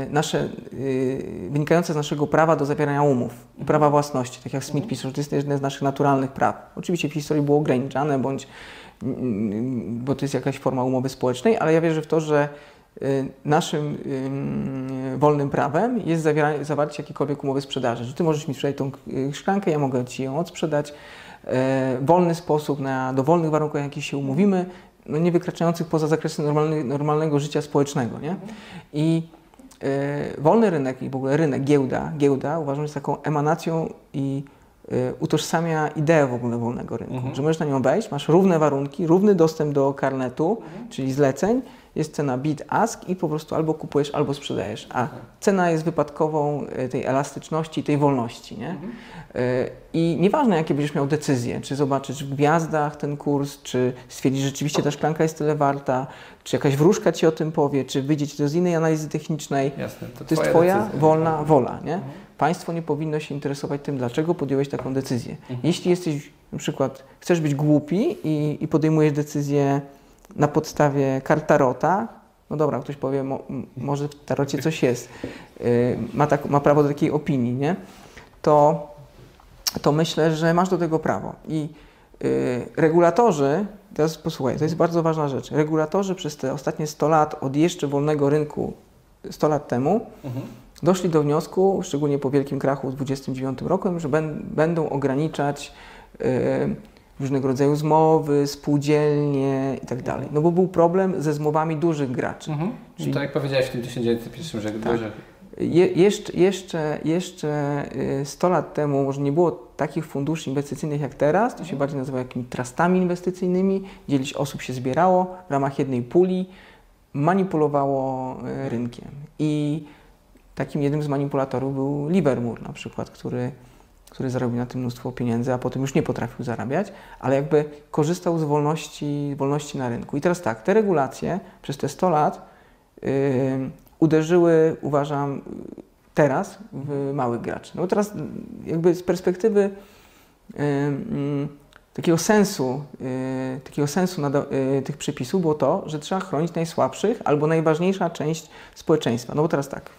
A: nasze, y, wynikające z naszego prawa do zawierania umów i prawa własności, tak jak Smith pisał, że to jest jedne z naszych naturalnych praw. Oczywiście w historii było ograniczane, bądź, mm, bo to jest jakaś forma umowy społecznej, ale ja wierzę w to, że y, naszym wolnym prawem jest zawarcie jakiejkolwiek umowy sprzedaży, że Ty możesz mi sprzedać tą szklankę, ja mogę Ci ją odsprzedać w wolny sposób, na dowolnych warunkach, jakich się umówimy, no nie wykraczających poza zakresy normalny, normalnego życia społecznego. Nie? I E, wolny rynek i w ogóle rynek, giełda, giełda uważam, że jest taką emanacją i e, utożsamia ideę w ogóle wolnego rynku, mhm. że możesz na nią wejść, masz równe warunki, równy dostęp do karnetu, mhm. czyli zleceń, jest cena bid ask i po prostu albo kupujesz, albo sprzedajesz, a cena jest wypadkową e, tej elastyczności, tej wolności. Nie? Mhm. I nieważne, jakie będziesz miał decyzje, czy zobaczysz w gwiazdach ten kurs, czy stwierdzisz, że rzeczywiście ta szklanka jest tyle warta, czy jakaś wróżka ci o tym powie, czy wyjdzie ci to z innej analizy technicznej.
B: Jasne, to,
A: to jest twoja decyzja. wolna wola. Nie? Mhm. Państwo nie powinno się interesować tym, dlaczego podjąłeś taką decyzję. Mhm. Jeśli jesteś, na przykład, chcesz być głupi i, i podejmujesz decyzję na podstawie kart tarota, no dobra, ktoś powie, mo, może w tarocie coś jest, yy, ma, tak, ma prawo do takiej opinii, nie? To, to myślę, że masz do tego prawo. I yy, regulatorzy, teraz posłuchaj, to jest bardzo ważna rzecz, regulatorzy przez te ostatnie 100 lat, od jeszcze wolnego rynku 100 lat temu, mhm. doszli do wniosku, szczególnie po wielkim krachu w 29 roku, że ben, będą ograniczać yy, różnego rodzaju zmowy, spółdzielnie i tak dalej. No bo był problem ze zmowami dużych graczy. Mhm.
B: Czyli, tak jak powiedziałeś w tym 1901, że tak. dużych...
A: Je, jeszcze, jeszcze, jeszcze 100 y, lat temu może nie było takich funduszy inwestycyjnych jak teraz, to się bardziej nazywa jakimiś trustami inwestycyjnymi, gdzie osób się zbierało w ramach jednej puli, manipulowało y, rynkiem. I takim jednym z manipulatorów był Livermore na przykład, który który zarobił na tym mnóstwo pieniędzy, a potem już nie potrafił zarabiać, ale jakby korzystał z wolności, wolności na rynku. I teraz tak, te regulacje przez te 100 lat yy, uderzyły, uważam, teraz w małych graczy. No teraz jakby z perspektywy yy, yy, takiego sensu, yy, takiego sensu yy, tych przepisów było to, że trzeba chronić najsłabszych albo najważniejsza część społeczeństwa. No bo teraz tak,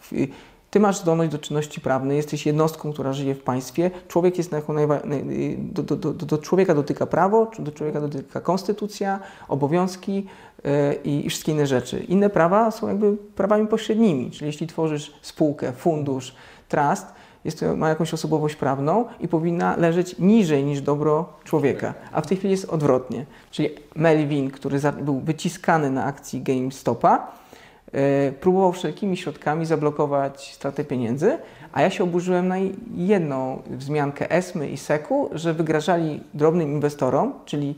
A: ty masz zdolność do czynności prawnej, jesteś jednostką, która żyje w państwie. Człowiek jest jako najwa- naj- do, do, do, do człowieka dotyka prawo, do człowieka dotyka konstytucja, obowiązki yy, i, wszystkie inne rzeczy. Inne prawa są jakby prawami pośrednimi, czyli jeśli tworzysz spółkę, fundusz, trust, jest to, ma jakąś osobowość prawną i powinna leżeć niżej niż dobro człowieka. A w tej chwili jest odwrotnie. Czyli Melvin, który za, był wyciskany na akcji GameStopa, próbował wszelkimi środkami zablokować stratę pieniędzy, a ja się oburzyłem na jedną wzmiankę ESMY i SEC-u, że wygrażali drobnym inwestorom, czyli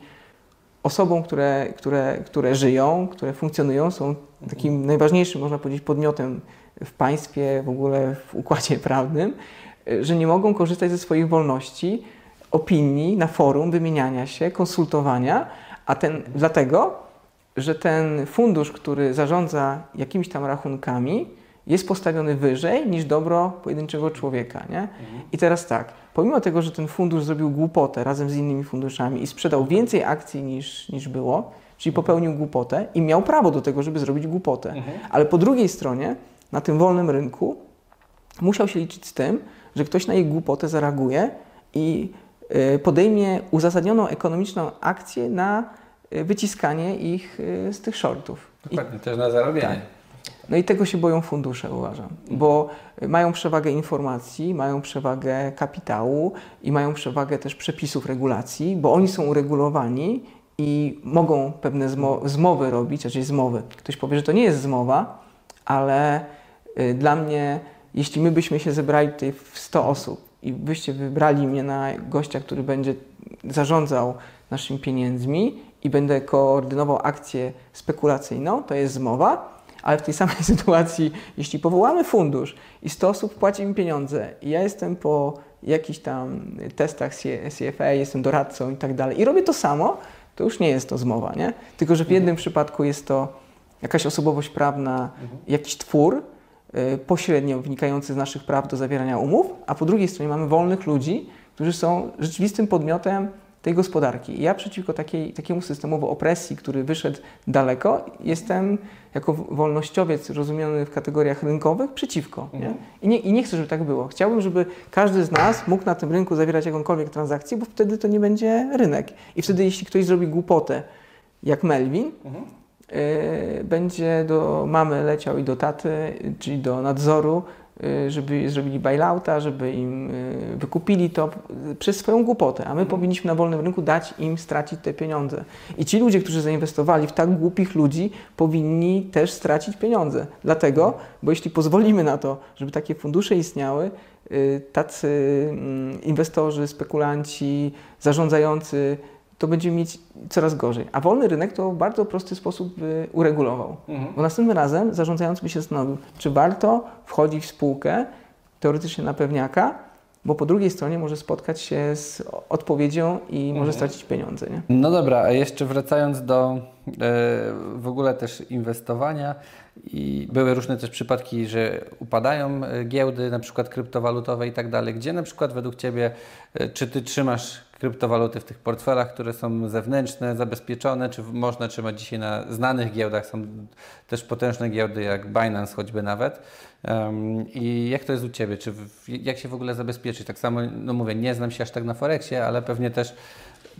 A: osobom, które, które, które żyją, które funkcjonują, są takim najważniejszym, można powiedzieć, podmiotem w państwie, w ogóle w układzie prawnym, że nie mogą korzystać ze swoich wolności, opinii na forum, wymieniania się, konsultowania, a ten dlatego, że ten fundusz, który zarządza jakimiś tam rachunkami, jest postawiony wyżej niż dobro pojedynczego człowieka. Nie? I teraz tak, pomimo tego, że ten fundusz zrobił głupotę razem z innymi funduszami i sprzedał więcej akcji niż, niż było, czyli popełnił głupotę i miał prawo do tego, żeby zrobić głupotę. Ale po drugiej stronie, na tym wolnym rynku, musiał się liczyć z tym, że ktoś na ich głupotę zareaguje i y, podejmie uzasadnioną ekonomiczną akcję na wyciskanie ich y, z tych shortów. I,
B: Dokładnie, też na zarobienie.
A: Tak. no i tego się boją fundusze, uważam, bo mają przewagę informacji, mają przewagę kapitału i mają przewagę też przepisów regulacji, bo oni są uregulowani i mogą pewne zmo- zmowy robić, raczej zmowy. Ktoś powie, że to nie jest zmowa, ale y, dla mnie, jeśli my byśmy się zebrali tutaj w 100 osób i byście wybrali mnie na gościa, który będzie zarządzał naszymi pieniędzmi i będę koordynował akcję spekulacyjną, to jest zmowa, ale w tej samej sytuacji, jeśli powołamy fundusz i 100 osób płaci mi pieniądze i ja jestem po jakichś tam testach CFA, jestem doradcą i tak dalej i robię to samo, to już nie jest to zmowa, nie? Tylko, że w jednym przypadku jest to jakaś osobowość prawna, jakiś twór y, pośrednio wynikający z naszych praw do zawierania umów, a po drugiej stronie mamy wolnych ludzi, którzy są rzeczywistym podmiotem tej gospodarki. I ja przeciwko takiej, takiemu systemowi opresji, który wyszedł daleko, jestem jako wolnościowiec rozumiany w kategoriach rynkowych przeciwko. Nie? I, nie, I nie chcę, żeby tak było. Chciałbym, żeby każdy z nas mógł na tym rynku zawierać jakąkolwiek transakcję, bo wtedy to nie będzie rynek. I wtedy, jeśli ktoś zrobi głupotę, jak Melvin, y, będzie do mamy leciał i do taty, czyli do nadzoru, żeby zrobili bailouta, żeby im y, wykupili to y, przez swoją głupotę, a my powinniśmy na wolnym rynku dać im stracić te pieniądze. I ci ludzie, którzy zainwestowali w tak głupich ludzi, powinni też stracić pieniądze. Dlatego, bo jeśli pozwolimy na to, żeby takie fundusze istniały, y, tacy mm, inwestorzy, spekulanci, zarządzający, to będziemy mieć coraz gorzej. A wolny rynek to w bardzo prosty sposób by uregulował. Bo następnym razem zarządzający by się zastanowił, czy warto wchodzić w spółkę teoretycznie na pewniaka, bo po drugiej stronie może spotkać się z odpowiedzią i może stracić pieniądze. Nie?
B: No dobra, a jeszcze wracając do e, w ogóle też inwestowania i były różne też przypadki, że upadają e, giełdy, na przykład kryptowalutowe i tak dalej. Gdzie na przykład według Ciebie, e, czy Ty trzymasz kryptowaluty w tych portfelach, które są zewnętrzne, zabezpieczone, czy można trzymać dzisiaj na znanych giełdach? Są też potężne giełdy jak Binance choćby nawet. Em, I jak to jest u Ciebie? Czy w, jak się w ogóle zabezpieczyć? Tak samo, no mówię, nie znam się aż tak na Forexie, ale pewnie też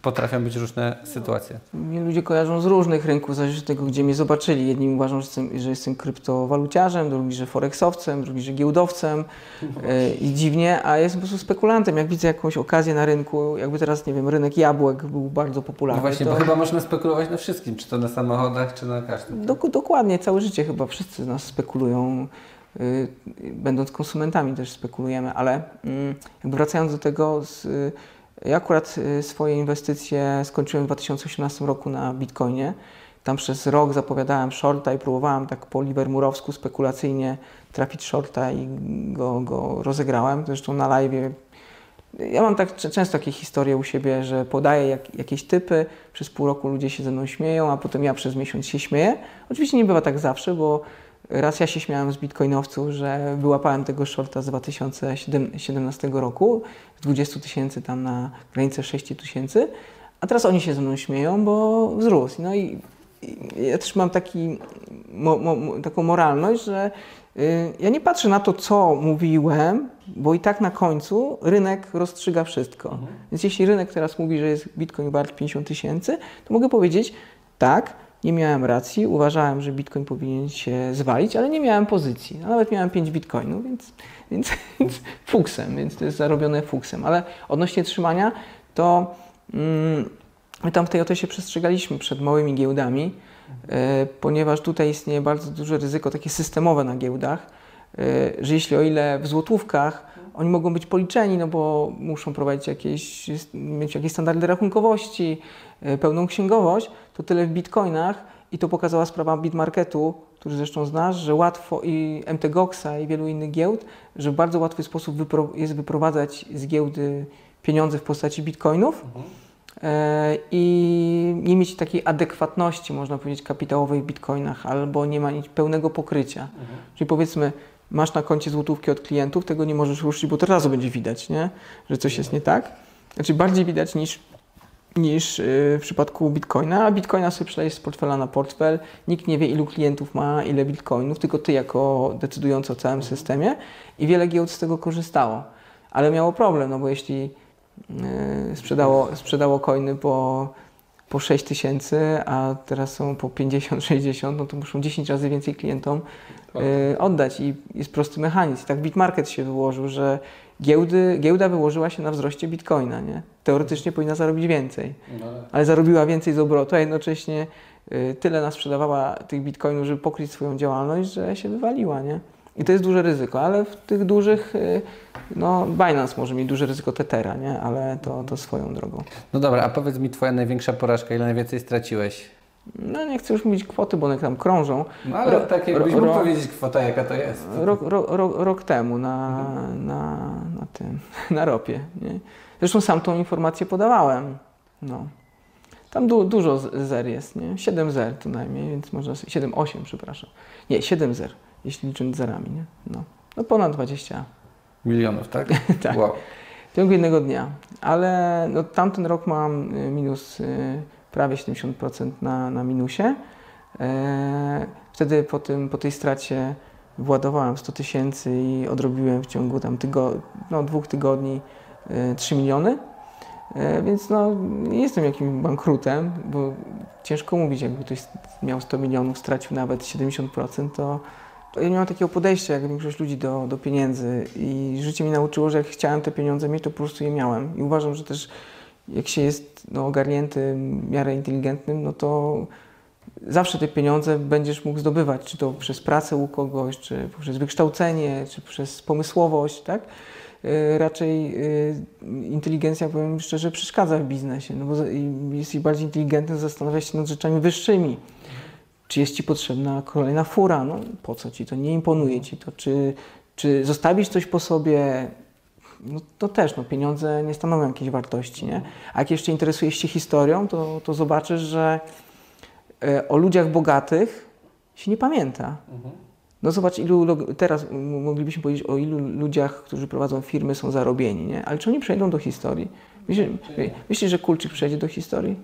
B: potrafią być różne sytuacje.
A: Mnie ludzie kojarzą z różnych rynków, zależy od tego, gdzie mnie zobaczyli. Jedni uważają, że jestem, że jestem kryptowaluciarzem, drugi, że forexowcem, drugi, że giełdowcem e, i dziwnie, a ja jestem po prostu spekulantem. Jak widzę jakąś okazję na rynku, jakby teraz, nie wiem, rynek jabłek był bardzo
B: No
A: popularny,
B: właśnie,
A: to
B: bo chyba można spekulować na wszystkim, czy to na samochodach, czy na każdym.
A: dok- dokładnie, całe życie chyba wszyscy z nas spekulują, y, będąc konsumentami też spekulujemy, ale mm, jakby wracając do tego, z, y, ja akurat y, swoje inwestycje skończyłem w 2018 roku na Bitcoinie. Tam przez rok zapowiadałem shorta i próbowałem tak po livermurowsku spekulacyjnie trafić shorta i go, go rozegrałem. Zresztą na live ja mam tak często takie historie u siebie, że podaję jak, jakieś typy, przez pół roku ludzie się ze mną śmieją, a potem ja przez miesiąc się śmieję. Oczywiście nie bywa tak zawsze, bo raz ja się śmiałem z bitcoinowców, że wyłapałem tego shorta z 2017 roku, z 20 tysięcy tam na granicę 6 tysięcy, a teraz oni się ze mną śmieją, bo wzrósł. No i ja też mam taki, mo, mo, taką moralność, że y, ja nie patrzę na to, co mówiłem, bo i tak na końcu rynek rozstrzyga wszystko. Mhm. Więc jeśli rynek teraz mówi, że jest Bitcoin wart 50 tysięcy, to mogę powiedzieć tak, nie miałem racji, uważałem, że Bitcoin powinien się zwalić, ale nie miałem pozycji. Nawet miałem 5 Bitcoinów, więc, więc, więc fuksem, więc to jest zarobione fuksem. Ale odnośnie trzymania, to mm, my tam w tej oto się przestrzegaliśmy przed małymi giełdami, e, ponieważ tutaj istnieje bardzo duże ryzyko takie systemowe na giełdach, e, że jeśli o ile w złotówkach oni mogą być policzeni, no bo muszą prowadzić jakieś, mieć jakieś standardy rachunkowości, e, pełną księgowość, to tyle w bitcoinach i to pokazała sprawa Bitmarketu, który zresztą znasz, że łatwo i MTGOXa i wielu innych giełd, że w bardzo łatwy sposób wypro, jest wyprowadzać z giełdy pieniądze w postaci bitcoinów mhm. e, i nie mieć takiej adekwatności, można powiedzieć, kapitałowej w bitcoinach, albo nie ma pełnego pokrycia. Mhm. Czyli powiedzmy, masz na koncie złotówki od klientów, tego nie możesz ruszyć, bo to razu będzie widać, nie? że coś jest nie tak. Znaczy bardziej widać niż, niż y, w przypadku bitcoina, a bitcoina sobie przelejesz z portfela na portfel, nikt nie wie ilu klientów ma, ile bitcoinów, tylko ty jako decydujący o całym systemie i wiele giełd z tego korzystało. Ale miało problem, no bo jeśli y, sprzedało, sprzedało coiny po po 6 tysięcy, a teraz są po 50-60, no to muszą 10 razy więcej klientom y, oddać i jest prosty mechanizm. Tak Bitmarket się wyłożył, że giełdy, giełda wyłożyła się na wzroście bitcoina, nie? Teoretycznie powinna zarobić więcej, no ale zarobiła więcej z obrotu, a jednocześnie y, tyle nas sprzedawała tych bitcoinów, żeby pokryć swoją działalność, że się wywaliła, nie? I to jest duże ryzyko, ale w tych dużych, y, no Binance może mieć duże ryzyko Tetera, nie? Ale to, to swoją drogą.
B: No dobra, a powiedz mi Twoja największa porażka, ile najwięcej straciłeś?
A: No nie chcę już mówić kwoty, bo one tam krążą.
B: No ale ro, tak jakbyś ro, mógł powiedzieć kwota, jaka to jest.
A: Rok, ro, rok temu na, mhm. na, na tym, na ropie. Nie? Zresztą sam tą informację podawałem. No. Tam du, dużo zer jest, nie? 7 zer co najmniej, więc można 7, 8 przepraszam. Nie, 7 zer jeśli licząc zerami, nie? No, no ponad 20
B: milionów, tak?
A: tak. Wow. W ciągu jednego dnia. Ale no, tamten rok mam y, minus y, prawie 70% na, na minusie. E, wtedy po, tym, po tej stracie władowałem 100 tysięcy i odrobiłem w ciągu tam tygo, no, dwóch tygodni 3 y, miliony. E, więc no, nie jestem jakimś bankrutem, bo ciężko mówić, jakby ktoś miał 100 milionów, stracił nawet 70%, to ja nie mam takiego podejścia jak większość ludzi do, do pieniędzy i życie mi nauczyło, że jak chciałem te pieniądze mieć, to po prostu je miałem. I uważam, że też jak się jest no, ogarniętym, miarę inteligentnym, no to zawsze te pieniądze będziesz mógł zdobywać, czy to przez pracę u kogoś, czy przez wykształcenie, czy przez pomysłowość, tak? E, raczej e, inteligencja, powiem szczerze, przeszkadza w biznesie, no bo jesteś bardziej inteligentny, zastanawiać się nad rzeczami wyższymi. Czy jest Ci potrzebna kolejna fura? No po co Ci to? Nie imponuje Ci to? Czy, czy zostawisz coś po sobie? No to też, no pieniądze nie stanowią jakiejś wartości, nie? A jak jeszcze interesujesz się historią, to, to zobaczysz, że e, o ludziach bogatych się nie pamięta. No zobacz, ilu teraz moglibyśmy powiedzieć o ilu ludziach, którzy prowadzą firmy, są zarobieni, nie? Ale czy oni przejdą do historii? Myślisz, myślisz że Kulczyk przejdzie do historii?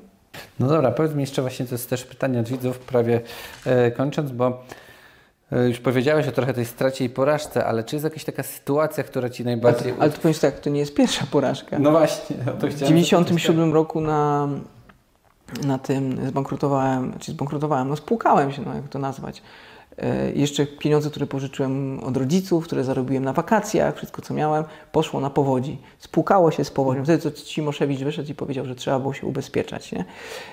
B: No dobra, powiedz mi jeszcze właśnie, to jest też pytanie od widzów, prawie e, kończąc, bo e, już powiedziałeś o trochę tej stracie i porażce, ale czy jest jakaś taka sytuacja, która Ci najbardziej...
A: Ale, ale to powiem tak, to nie jest pierwsza porażka.
B: No właśnie,
A: to chciałem... W 1997 roku na, na tym zbankrutowałem, czy zbankrutowałem, no spłukałem się, no jak to nazwać. E, jeszcze pieniądze, które pożyczyłem od rodziców, które zarobiłem na wakacjach, wszystko co miałem, poszło na powodzi. Spłukało się z powodzią. Wtedy Cimoszewicz wyszedł i powiedział, że trzeba było się ubezpieczać. Nie?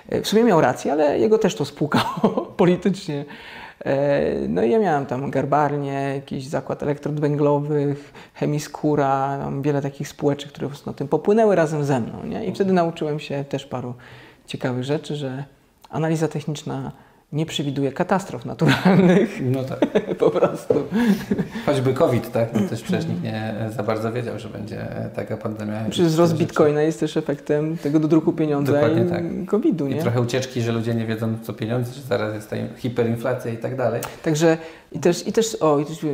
A: E, w sumie miał rację, ale jego też to spłukało politycznie. E, no i ja miałem tam garbarnię, jakiś zakład elektrod węglowych, chemiskura, tam wiele takich spółeczek, które na tym popłynęły razem ze mną. Nie? I wtedy nauczyłem się też paru ciekawych rzeczy, że analiza techniczna nie przewiduje katastrof naturalnych.
B: No tak.
A: po prostu.
B: Choćby COVID, tak? No też przecież nikt nie za bardzo wiedział, że będzie taka pandemia.
A: Przecież wzrost bitcoina jest też efektem tego dodruku pieniądza Dokładnie i tak. COVID-u,
B: nie? I trochę ucieczki, że ludzie nie wiedzą co pieniądze, że zaraz jest ta hiperinflacja i tak dalej.
A: Także i też, i też o, i też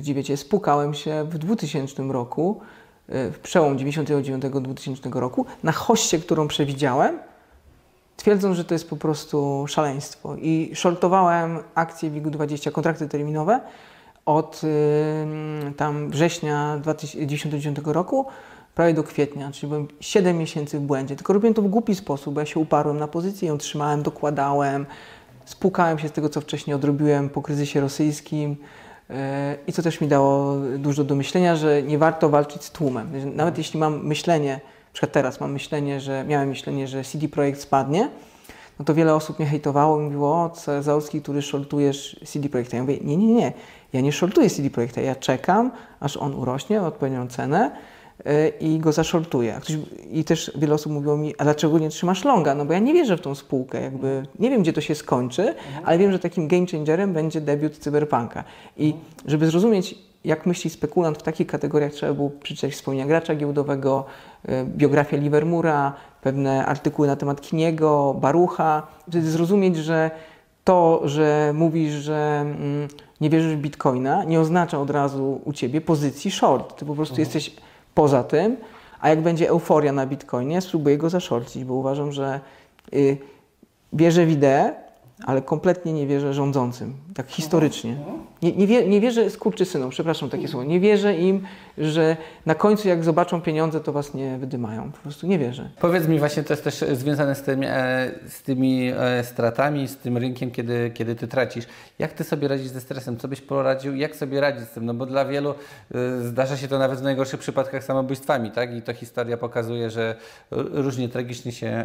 A: dziwię Cię, spukałem się w 2000 roku, e, w przełom 99-2000 roku, na hoście, którą przewidziałem, twierdzą, że to jest po prostu szaleństwo. I shortowałem akcje WIG-20, kontrakty terminowe od y, tam września 2019 roku prawie do kwietnia, czyli byłem 7 miesięcy w błędzie. Tylko robiłem to w głupi sposób, bo ja się uparłem na pozycję, ją trzymałem, dokładałem, spłukałem się z tego, co wcześniej odrobiłem po kryzysie rosyjskim. E, I co też mi dało dużo do myślenia, że nie warto walczyć z tłumem. Nawet jeśli mam myślenie, przykład teraz mam myślenie, że miałem myślenie, że CD Projekt spadnie, no to wiele osób mnie hejtowało i mówiło, o, Załowski, który shortujesz CD Projekta. Ja mówię, nie, nie, nie, ja nie shortuję CD Projekta, ja czekam, aż on urośnie o odpowiednią cenę, E, i go zaszortuję. I też wiele osób mówiło mi, a dlaczego nie trzymasz longa? No bo ja nie wierzę w tą spółkę, jakby nie wiem, gdzie to się skończy, ale wiem, że takim game changerem będzie debiut Cyberpunka. I żeby zrozumieć, jak myśli spekulant w takich kategoriach, trzeba było przeczytać wspomnienia gracza giełdowego, biografię Livermura, pewne artykuły na temat Kiniego, Barucha, wtedy zrozumieć, że to, że mówisz, że mm, nie wierzysz w bitcoina, nie oznacza od razu u ciebie pozycji short. Ty po prostu mhm. jesteś poza tym, a jak będzie euforia na Bitcoinie, spróbuję go zaszorcić, bo uważam, że y, wierzę w ideę, ale kompletnie nie wierzę rządzącym, tak historycznie. Nie, nie, wie, nie wierzę skurczysynom, przepraszam takie słowo, nie wierzę im, że na końcu jak zobaczą pieniądze, to was nie wydymają. Po prostu nie wierzę.
B: Powiedz mi właśnie, to jest też związane z, tym, e, z tymi e, stratami, z tym rynkiem, kiedy, kiedy ty tracisz. Jak ty sobie radzisz ze stresem? Co byś poradził? Jak sobie radzić z tym? No bo dla wielu e, zdarza się to nawet w najgorszych przypadkach samobójstwami, tak? I to historia pokazuje, że różnie tragicznie się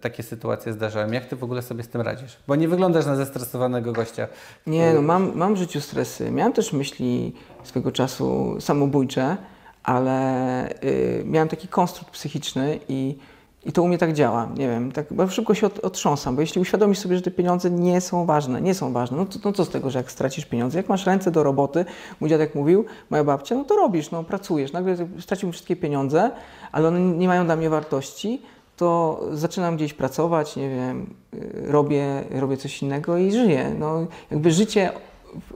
B: takie sytuacje zdarzają. Jak ty w ogóle sobie z tym radzisz? Bo nie wyglądasz na zestresowanego gościa.
A: Nie, no mam, mam w życiu stresy. Miałem też myśli swego czasu samobójcze, ale y, miałem taki konstrukt psychiczny i, i to u mnie tak działa. Nie wiem, tak bo szybko się od, otrząsam, bo jeśli uświadomisz sobie, że te pieniądze nie są ważne, nie są ważne, no to, no co z tego, że jak stracisz pieniądze, jak masz ręce do roboty, mój dziadek mówił, moja babcia, no to robisz, no pracujesz, nagle straciłem wszystkie pieniądze, ale one nie mają dla mnie wartości, to zaczynam gdzieś pracować, nie wiem, y, robię, robię coś innego i żyję. No, jakby życie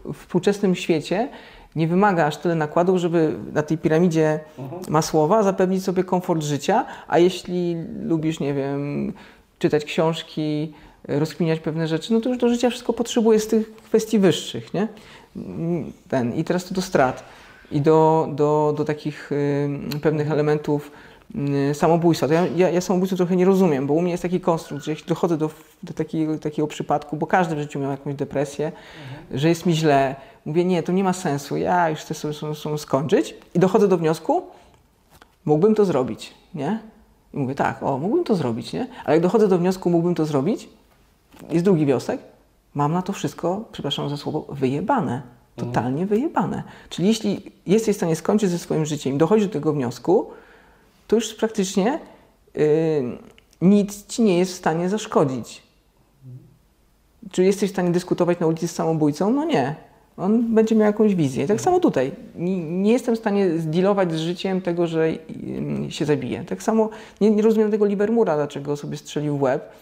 A: w współczesnym świecie nie wymaga aż tyle nakładów, żeby na tej piramidzie mhm. Masłowa zapewnić sobie komfort życia, a jeśli lubisz, nie wiem, czytać książki, rozkminiać pewne rzeczy, no to już do życia wszystko potrzebuje z tych kwestii wyższych, nie? Ten. I teraz to do strat i do, do, do takich y, pewnych elementów samobójstwa. To ja, ja, ja samobójstwa trochę nie rozumiem, bo u mnie jest taki konstrukt, że jeśli dochodzę do, do takiego, takiego przypadku, bo każdy w życiu miał jakąś depresję, mhm. że jest mi źle, mówię, nie, to nie ma sensu, ja już chcę sobie, sobie, sobie skończyć i dochodzę do wniosku, mógłbym to zrobić, nie? I mówię, tak, o, mógłbym to zrobić, nie? Ale jak dochodzę do wniosku, mógłbym to zrobić, jest drugi wniosek, mam na to wszystko, przepraszam za słowo, wyjebane. Totalnie mhm. wyjebane. Czyli jeśli jesteś w stanie skończyć ze swoim życiem i dochodzisz do tego wniosku, to już praktycznie yy, nic ci nie jest w stanie zaszkodzić. Czy jesteś w stanie dyskutować na ulicy z samobójcą? No nie. On będzie miał jakąś wizję. Tak samo tutaj. Nie, jestem w stanie zdealować z życiem tego, że yy, się zabije. Tak samo nie, nie rozumiem tego Livermura, dlaczego sobie strzelił w łeb.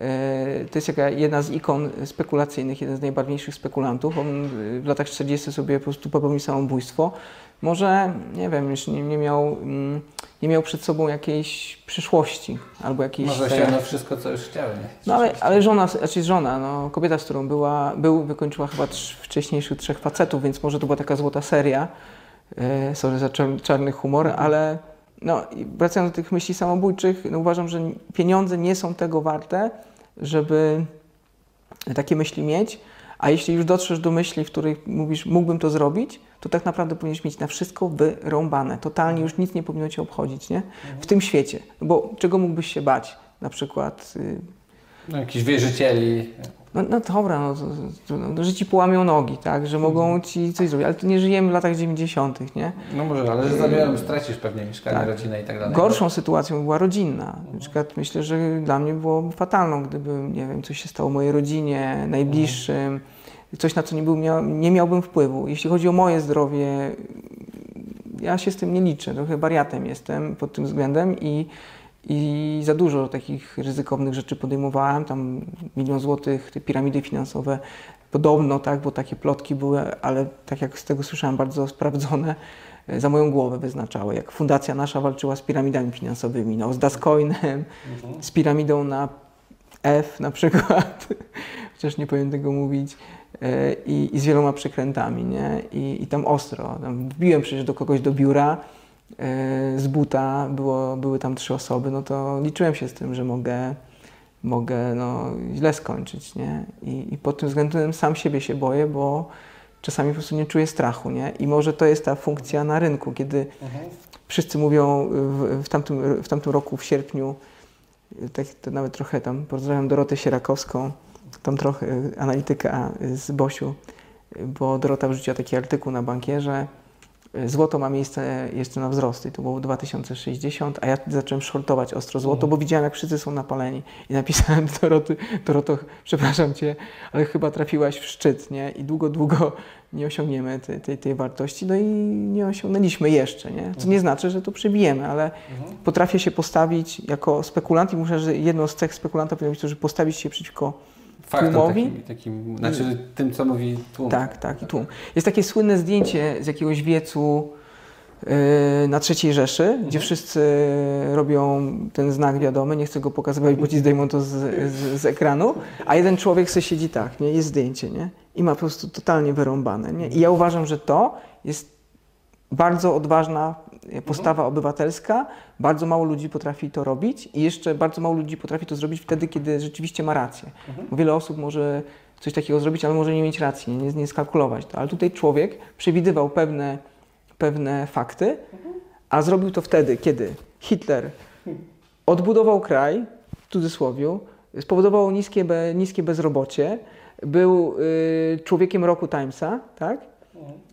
A: Yy, to jest jaka jedna z ikon spekulacyjnych, jeden z najbarwniejszych spekulantów. On w latach 40 sobie po prostu popełnił samobójstwo. Może, nie wiem, już nie, nie miał... Mm, nie miał przed sobą jakiejś przyszłości albo jakiejś...
B: Może się na wszystko, co już chciał, nie?
A: No ale, ale żona, znaczy żona, no, kobieta, z którą była, był, wykończyła chyba trz, wcześniejszych trzech facetów, więc może to była taka złota seria. E, sorry za czar, czarny humor, ale no, wracając do tych myśli samobójczych, no, uważam, że pieniądze nie są tego warte, żeby takie myśli mieć, a jeśli już dotrzesz do myśli, w których mówisz, mógłbym to zrobić, to tak naprawdę powinieneś mieć na wszystko wyrąbane. Totalnie już nic nie powinno cię obchodzić, nie? W tym świecie. Bo czego mógłbyś się bać? Na przykład...
B: Y, no, jakichś wierzycieli.
A: No, no dobra, no, no, że ci połamią nogi, tak, że mogą mhm. ci coś zrobić, ale to nie żyjemy w latach 90., nie?
B: No może, ale że zabiorą, stracisz pewnie mieszkanie, tak. rodzinę i tak dalej.
A: Gorszą sytuacją była rodzinna. Na przykład myślę, że dla mnie było fatalną, gdyby, nie wiem, coś się stało mojej rodzinie, najbliższym, coś na co nie, był, nie miałbym wpływu. Jeśli chodzi o moje zdrowie, ja się z tym nie liczę, trochę bariatem jestem pod tym względem i i za dużo takich ryzykownych rzeczy podejmowałem, tam milion złotych, te piramidy finansowe, podobno, tak, bo takie plotki były, ale tak jak z tego słyszałem, bardzo sprawdzone, za moją głowę wyznaczały. Jak fundacja nasza walczyła z piramidami finansowymi, no, z Dascoinem, mhm. z piramidą na F na przykład, chociaż nie powiem tego mówić, e, i, i z wieloma przekrętami, nie? I, I tam ostro. Tam wbiłem przecież do kogoś do biura z buta, było, były tam trzy osoby, no to liczyłem się z tym, że mogę, mogę no, źle skończyć, nie? I, I pod tym względem sam siebie się boję, bo czasami po prostu nie czuję strachu, nie? I może to jest ta funkcja na rynku, kiedy wszyscy mówią w, w, tamtym, w tamtym roku, w sierpniu, tak, to nawet trochę tam pozdrawiam Dorotę Sierakowską, tam trochę analityka z Bosiu, bo Dorota wrzuciła taki artykuł na bankierze, Złoto ma miejsce jeszcze na wzrost i to było 2060, a ja zacząłem shortować ostro złoto, bo widziałem, jak wszyscy są napaleni i napisałem do Doroty, Doroto, przepraszam Cię, ale chyba trafiłaś w szczyt, nie? I długo, długo nie osiągniemy tej, tej, tej wartości, no i nie osiągnęliśmy jeszcze, nie? Co nie znaczy, że to przebijemy, ale potrafię się postawić jako spekulant i muszę, że jedną z cech spekulanta powinno być to, że postawić się przeciwko
B: Faktom
A: tłumowi.
B: takim, takim, znaczy tym, co mówi tłum.
A: Tak, tak, i tłum. Jest takie słynne zdjęcie z jakiegoś wiecu yy, na III Rzeszy, gdzie wszyscy robią ten znak wiadomy, nie chcę go pokazywać, bo ci zdejmą to z, z, z ekranu, a jeden człowiek sobie siedzi tak, nie? jest zdjęcie, nie? I ma po prostu totalnie wyrąbane, nie? I ja uważam, że to jest bardzo odważna postawa obywatelska, bardzo mało ludzi potrafi to robić i jeszcze bardzo mało ludzi potrafi to zrobić wtedy, kiedy rzeczywiście ma rację. Bo wiele osób może coś takiego zrobić, ale może nie mieć racji, nie, nie skalkulować to. Ale tutaj człowiek przewidywał pewne, pewne fakty, a zrobił to wtedy, kiedy Hitler odbudował kraj, w cudzysłowie, spowodował niskie, be, niskie bezrobocie, był y, człowiekiem roku Timesa, tak?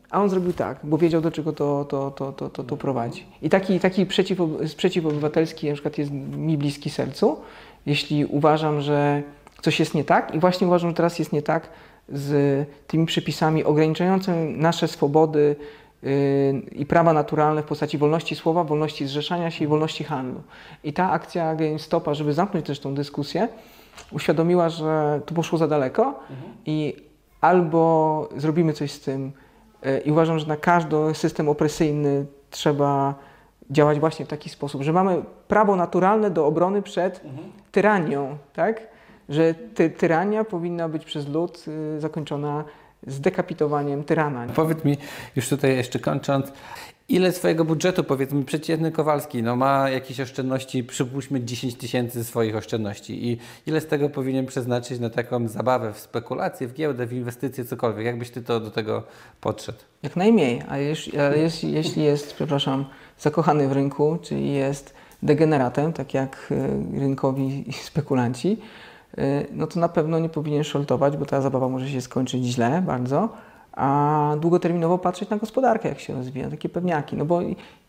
A: A on zrobił tak, bo wiedział, do czego to, to, to, to, to, to prowadzi. I taki, taki przeciw, sprzeciw obywatelski na przykład jest mi bliski sercu, jeśli uważam, że coś jest nie tak i właśnie uważam, że teraz jest nie tak z tymi przepisami ograniczającymi nasze swobody yy, i prawa naturalne w postaci wolności słowa, wolności zrzeszania się i wolności handlu. I ta akcja GameStopa, żeby zamknąć też tą dyskusję, uświadomiła, że to poszło za daleko i albo zrobimy coś z tym, i uważam, że na każdy system opresyjny trzeba działać właśnie w taki sposób, że mamy prawo naturalne do obrony przed tyranią, tak? Że ty, tyrania powinna być przez lud y, zakończona zdekapitowaniem tyrana.
B: Powiedz mi, już tutaj jeszcze kończąc, ile swojego budżetu, powiedzmy, przeciętny Kowalski, no ma jakieś oszczędności, przypuśćmy 10 tysięcy swoich oszczędności i ile z tego powinien przeznaczyć na taką zabawę w spekulacje, w giełdę, w inwestycje, cokolwiek? Jakbyś ty to do tego podszedł?
A: Jak najmniej, a jeśli, ale jeśli, jeśli jest, przepraszam, zakochany w rynku, czyli jest degeneratem, tak jak y, rynkowi spekulanci, y, no to na pewno nie powinien shortować, bo ta zabawa może się skończyć źle bardzo, a długoterminowo patrzeć na gospodarkę, jak się rozwija, takie pewniaki, no bo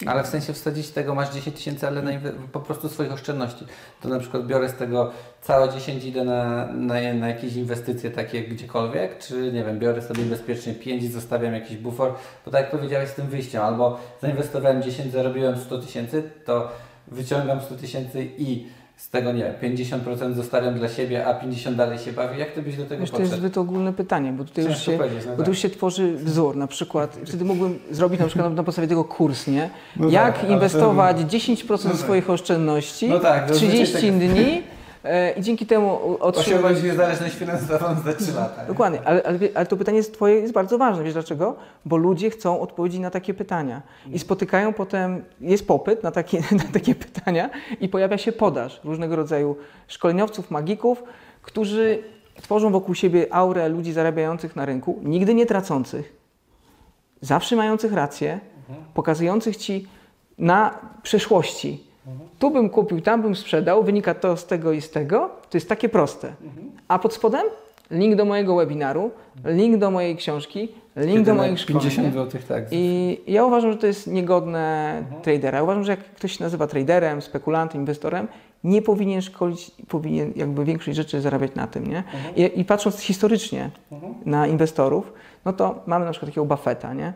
B: Ale w sensie wsadzić tego masz 10 tysięcy, ale na po prostu swoich oszczędności. To na przykład biorę z tego całe 10 idę na, na, na jakieś inwestycje takie gdziekolwiek, czy nie wiem, biorę sobie bezpiecznie 5 i zostawiam jakiś bufor, bo tak jak powiedziałeś z tym wyjściem, albo zainwestowałem 10, zarobiłem 100 tysięcy, to wyciągam 100 tysięcy i z tego nie wiem, 50% zostawiam dla siebie, a 50 dalej się bawi. Jak ty byś do tego
A: Wiesz, to jest zbyt ogólne pytanie, bo tutaj, już się,
B: no
A: bo
B: tak.
A: tu już się tworzy wzór. Na przykład, wtedy mógłbym zrobić na przykład na podstawie tego kurs, nie?
B: No
A: Jak
B: tak,
A: inwestować 10% swoich oszczędności
B: No tak,
A: w
B: to
A: 30
B: zazwyczaj
A: dni i dzięki temu otrzymać...
B: Osiągnąć niezależność finansową za 3 lata. nie?
A: Dokładnie, ale, ale, ale to pytanie jest twoje jest bardzo ważne. Wiesz dlaczego? Bo ludzie chcą odpowiedzi na takie pytania i spotykają potem, jest popyt na takie, na takie pytania i pojawia się podaż różnego rodzaju szkoleniowców, magików, którzy tworzą wokół siebie aurę ludzi zarabiających na rynku, nigdy nie tracących, zawsze mających rację, pokazujących ci na przeszłości. Tu bym kupił, tam bym sprzedał, wynika to z tego i z tego. To jest takie proste. A pod spodem link do mojego webinaru, link do mojej książki, link do moich szkoleń.
B: 50
A: nie?
B: zł, tak.
A: I ja uważam, że to jest niegodne tradera. Uważam, że jak ktoś się nazywa traderem, spekulantem, inwestorem, nie powinien szkolić, powinien jakby większość rzeczy zarabiać na tym, nie? I, I patrząc historycznie na inwestorów, no to mamy na przykład takiego Buffetta, nie?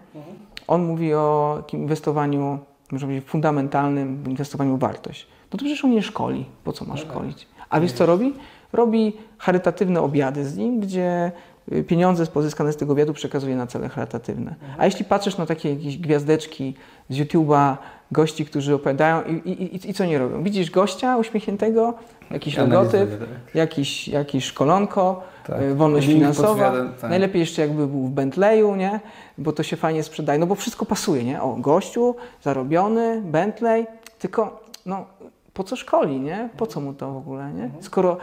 A: On mówi o takim inwestowaniu, można powiedzieć, fundamentalnym, inwestowaniu w wartość. No to przecież on nie szkoli. Po co ma szkolić? A wiesz co robi? Robi charytatywne obiady z nim, gdzie y, pieniądze pozyskane z tego wywiadu przekazuje na cele charytatywne. A jeśli patrzysz na takie jakieś gwiazdeczki z YouTube'a, gości, którzy opowiadają i, i, i, i co nie robią? Widzisz gościa uśmiechniętego, jakiś logotyp, jakiś, jakiś szkolonko,
B: Tak.
A: y, wolność
B: Link
A: finansowa.
B: tak.
A: Najlepiej jeszcze jakby był w Bentleyu, nie? Bo to się fajnie sprzedaje, no bo wszystko pasuje, nie? O, gościu, zarobiony, Bentley, tylko no, po co szkoli, nie? Po co mu to w ogóle, nie? Skoro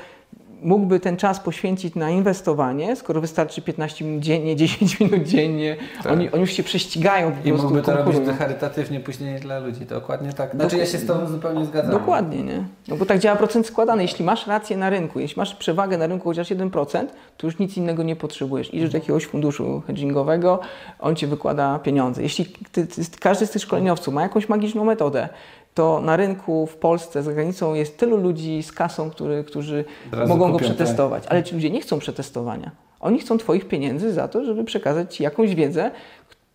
A: mógłby ten czas poświęcić na inwestowanie, skoro wystarczy 15 minut dziennie, 10 minut dziennie,
B: Tak.
A: oni, oni już się prześcigają po
B: I
A: prostu,
B: mógłby to robić charytatywnie później dla ludzi. Dokładnie tak. Znaczy ja się z Tobą zupełnie zgadzam.
A: Dokładnie, nie? No bo tak działa procent składany. Jeśli masz rację na rynku, jeśli masz przewagę na rynku chociaż 1%, to już nic innego nie potrzebujesz. Idziesz do jakiegoś funduszu hedgingowego, on ci wykłada pieniądze. Jeśli ty, ty, każdy z tych szkoleniowców ma jakąś magiczną metodę, to na rynku w Polsce, za granicą jest tylu ludzi z kasą, który, którzy mogą go przetestować. Ale ci ludzie nie chcą przetestowania. Oni chcą Twoich pieniędzy za to, żeby przekazać Ci jakąś wiedzę,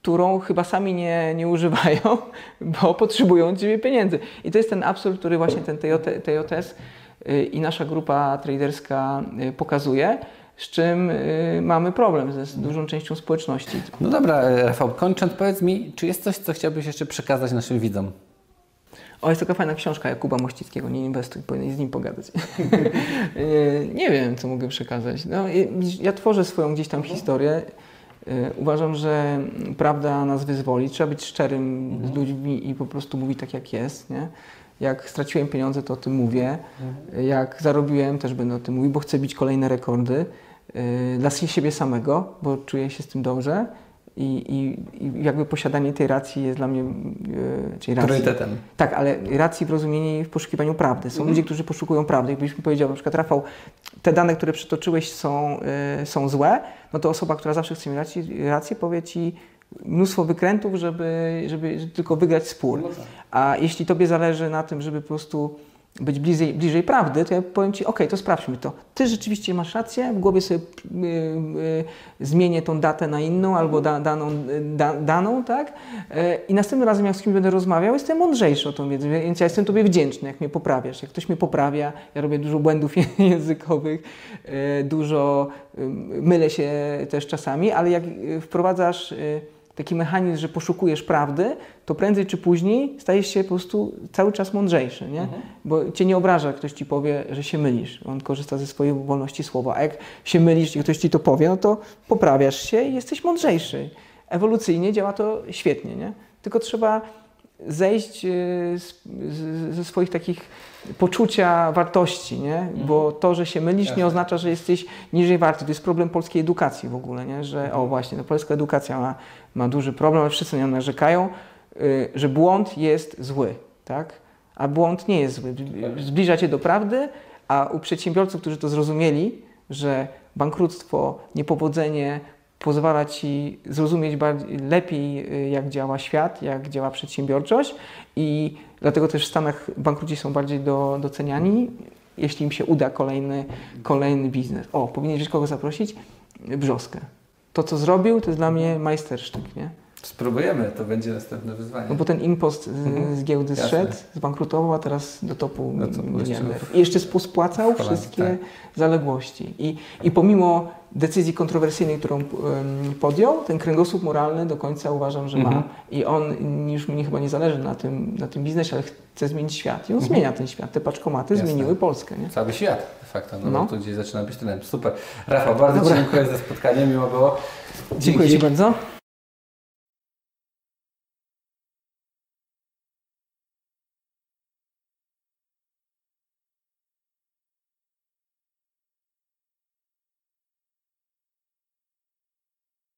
A: którą chyba sami nie, nie używają, bo potrzebują od Ciebie pieniędzy. I to jest ten absurd, który właśnie ten TJ, TJS y, i nasza grupa traderska y, pokazuje, z czym y, mamy problem ze z dużą częścią społeczności.
B: No dobra, e, Rafał, kończąc, powiedz mi, czy jest coś, co chciałbyś jeszcze przekazać naszym widzom?
A: O, jest taka fajna książka Jakuba Mościckiego, Nie inwestuj, powinien z nim pogadać. nie, wiem, co mogę przekazać. No, ja tworzę swoją gdzieś tam historię. Y, Uważam, że prawda nas wyzwoli. Trzeba być szczerym z ludźmi i po prostu mówić tak, jak jest. Nie? Jak straciłem pieniądze, to o tym mówię. Jak zarobiłem, też będę o tym mówił, bo chcę bić kolejne rekordy. y, Dla siebie samego, bo czuję się z tym dobrze. I, i, i jakby posiadanie tej racji jest dla mnie, y, czyli racji,
B: Priorytetem.
A: tak, ale racji w rozumieniu w poszukiwaniu prawdy. Są ludzie, którzy poszukują prawdy. Jakbyś mi powiedział, na przykład Rafał, te dane, które przytoczyłeś są, y, są złe, no to osoba, która zawsze chce mieć rację, rację powie Ci mnóstwo wykrętów, żeby, żeby tylko wygrać spór. A jeśli Tobie zależy na tym, żeby po prostu być bliżej, bliżej prawdy, to ja powiem Ci, ok, to sprawdźmy to. Ty rzeczywiście masz rację, w głowie sobie y, y, zmienię tą datę na inną albo da, daną, da, daną, tak? E, I następnym razem, jak z kimś będę rozmawiał, jestem mądrzejszy o tą wiedzę, więc ja jestem Tobie wdzięczny, jak mnie poprawiasz. Jak ktoś mnie poprawia, ja robię dużo błędów językowych, e, dużo, y, mylę się też czasami, ale jak y, wprowadzasz y, taki mechanizm, że poszukujesz prawdy, to prędzej czy później stajesz się po prostu cały czas mądrzejszy, nie? Bo cię nie obraża, jak ktoś ci powie, że się mylisz. On korzysta ze swojej wolności słowa. A jak się mylisz i ktoś ci to powie, no to poprawiasz się i jesteś mądrzejszy. Ewolucyjnie działa to świetnie, nie? Tylko trzeba zejść y, ze swoich takich poczucia wartości, nie? Bo to, że się mylisz, nie oznacza, że jesteś niżej warty. To jest problem polskiej edukacji w ogóle, nie? Że o właśnie, no, polska edukacja ma, ma duży problem, ale wszyscy na nią narzekają, y, że błąd jest zły, tak? A błąd nie jest zły. Zbliża cię do prawdy, a u przedsiębiorców, którzy to zrozumieli, że bankructwo, niepowodzenie pozwala ci zrozumieć bardziej, lepiej, y, jak działa świat, jak działa przedsiębiorczość i dlatego też w Stanach bankruci są bardziej do, doceniani, jeśli im się uda kolejny, kolejny biznes. O, powinien kogo zaprosić? Brzoskę. To, co zrobił, to jest dla mnie majstersztyk, nie?
B: Spróbujemy, to będzie następne wyzwanie.
A: No bo ten impost z,
B: Mhm.
A: z giełdy
B: Jasne.
A: zszedł, zbankrutował, a teraz do topu
B: Do topu
A: miliarderów. I jeszcze
B: Holandii,
A: wszystkie
B: tak.
A: zaległości. I, I pomimo decyzji kontrowersyjnej, którą em, podjął, ten kręgosłup moralny do końca uważam, że ma.
B: Mhm.
A: I on, już mi chyba nie zależy na tym, na tym biznesie, ale chce zmienić świat. I on zmienia ten świat. Te paczkomaty
B: Jasne.
A: zmieniły Polskę. Nie?
B: Cały świat, facto, no,
A: No.
B: to gdzieś zaczyna być trendem. Super. Rafał, bardzo
A: Dobra.
B: Ci dziękuję za spotkanie, miło było.
A: Dziękuję Ci bardzo.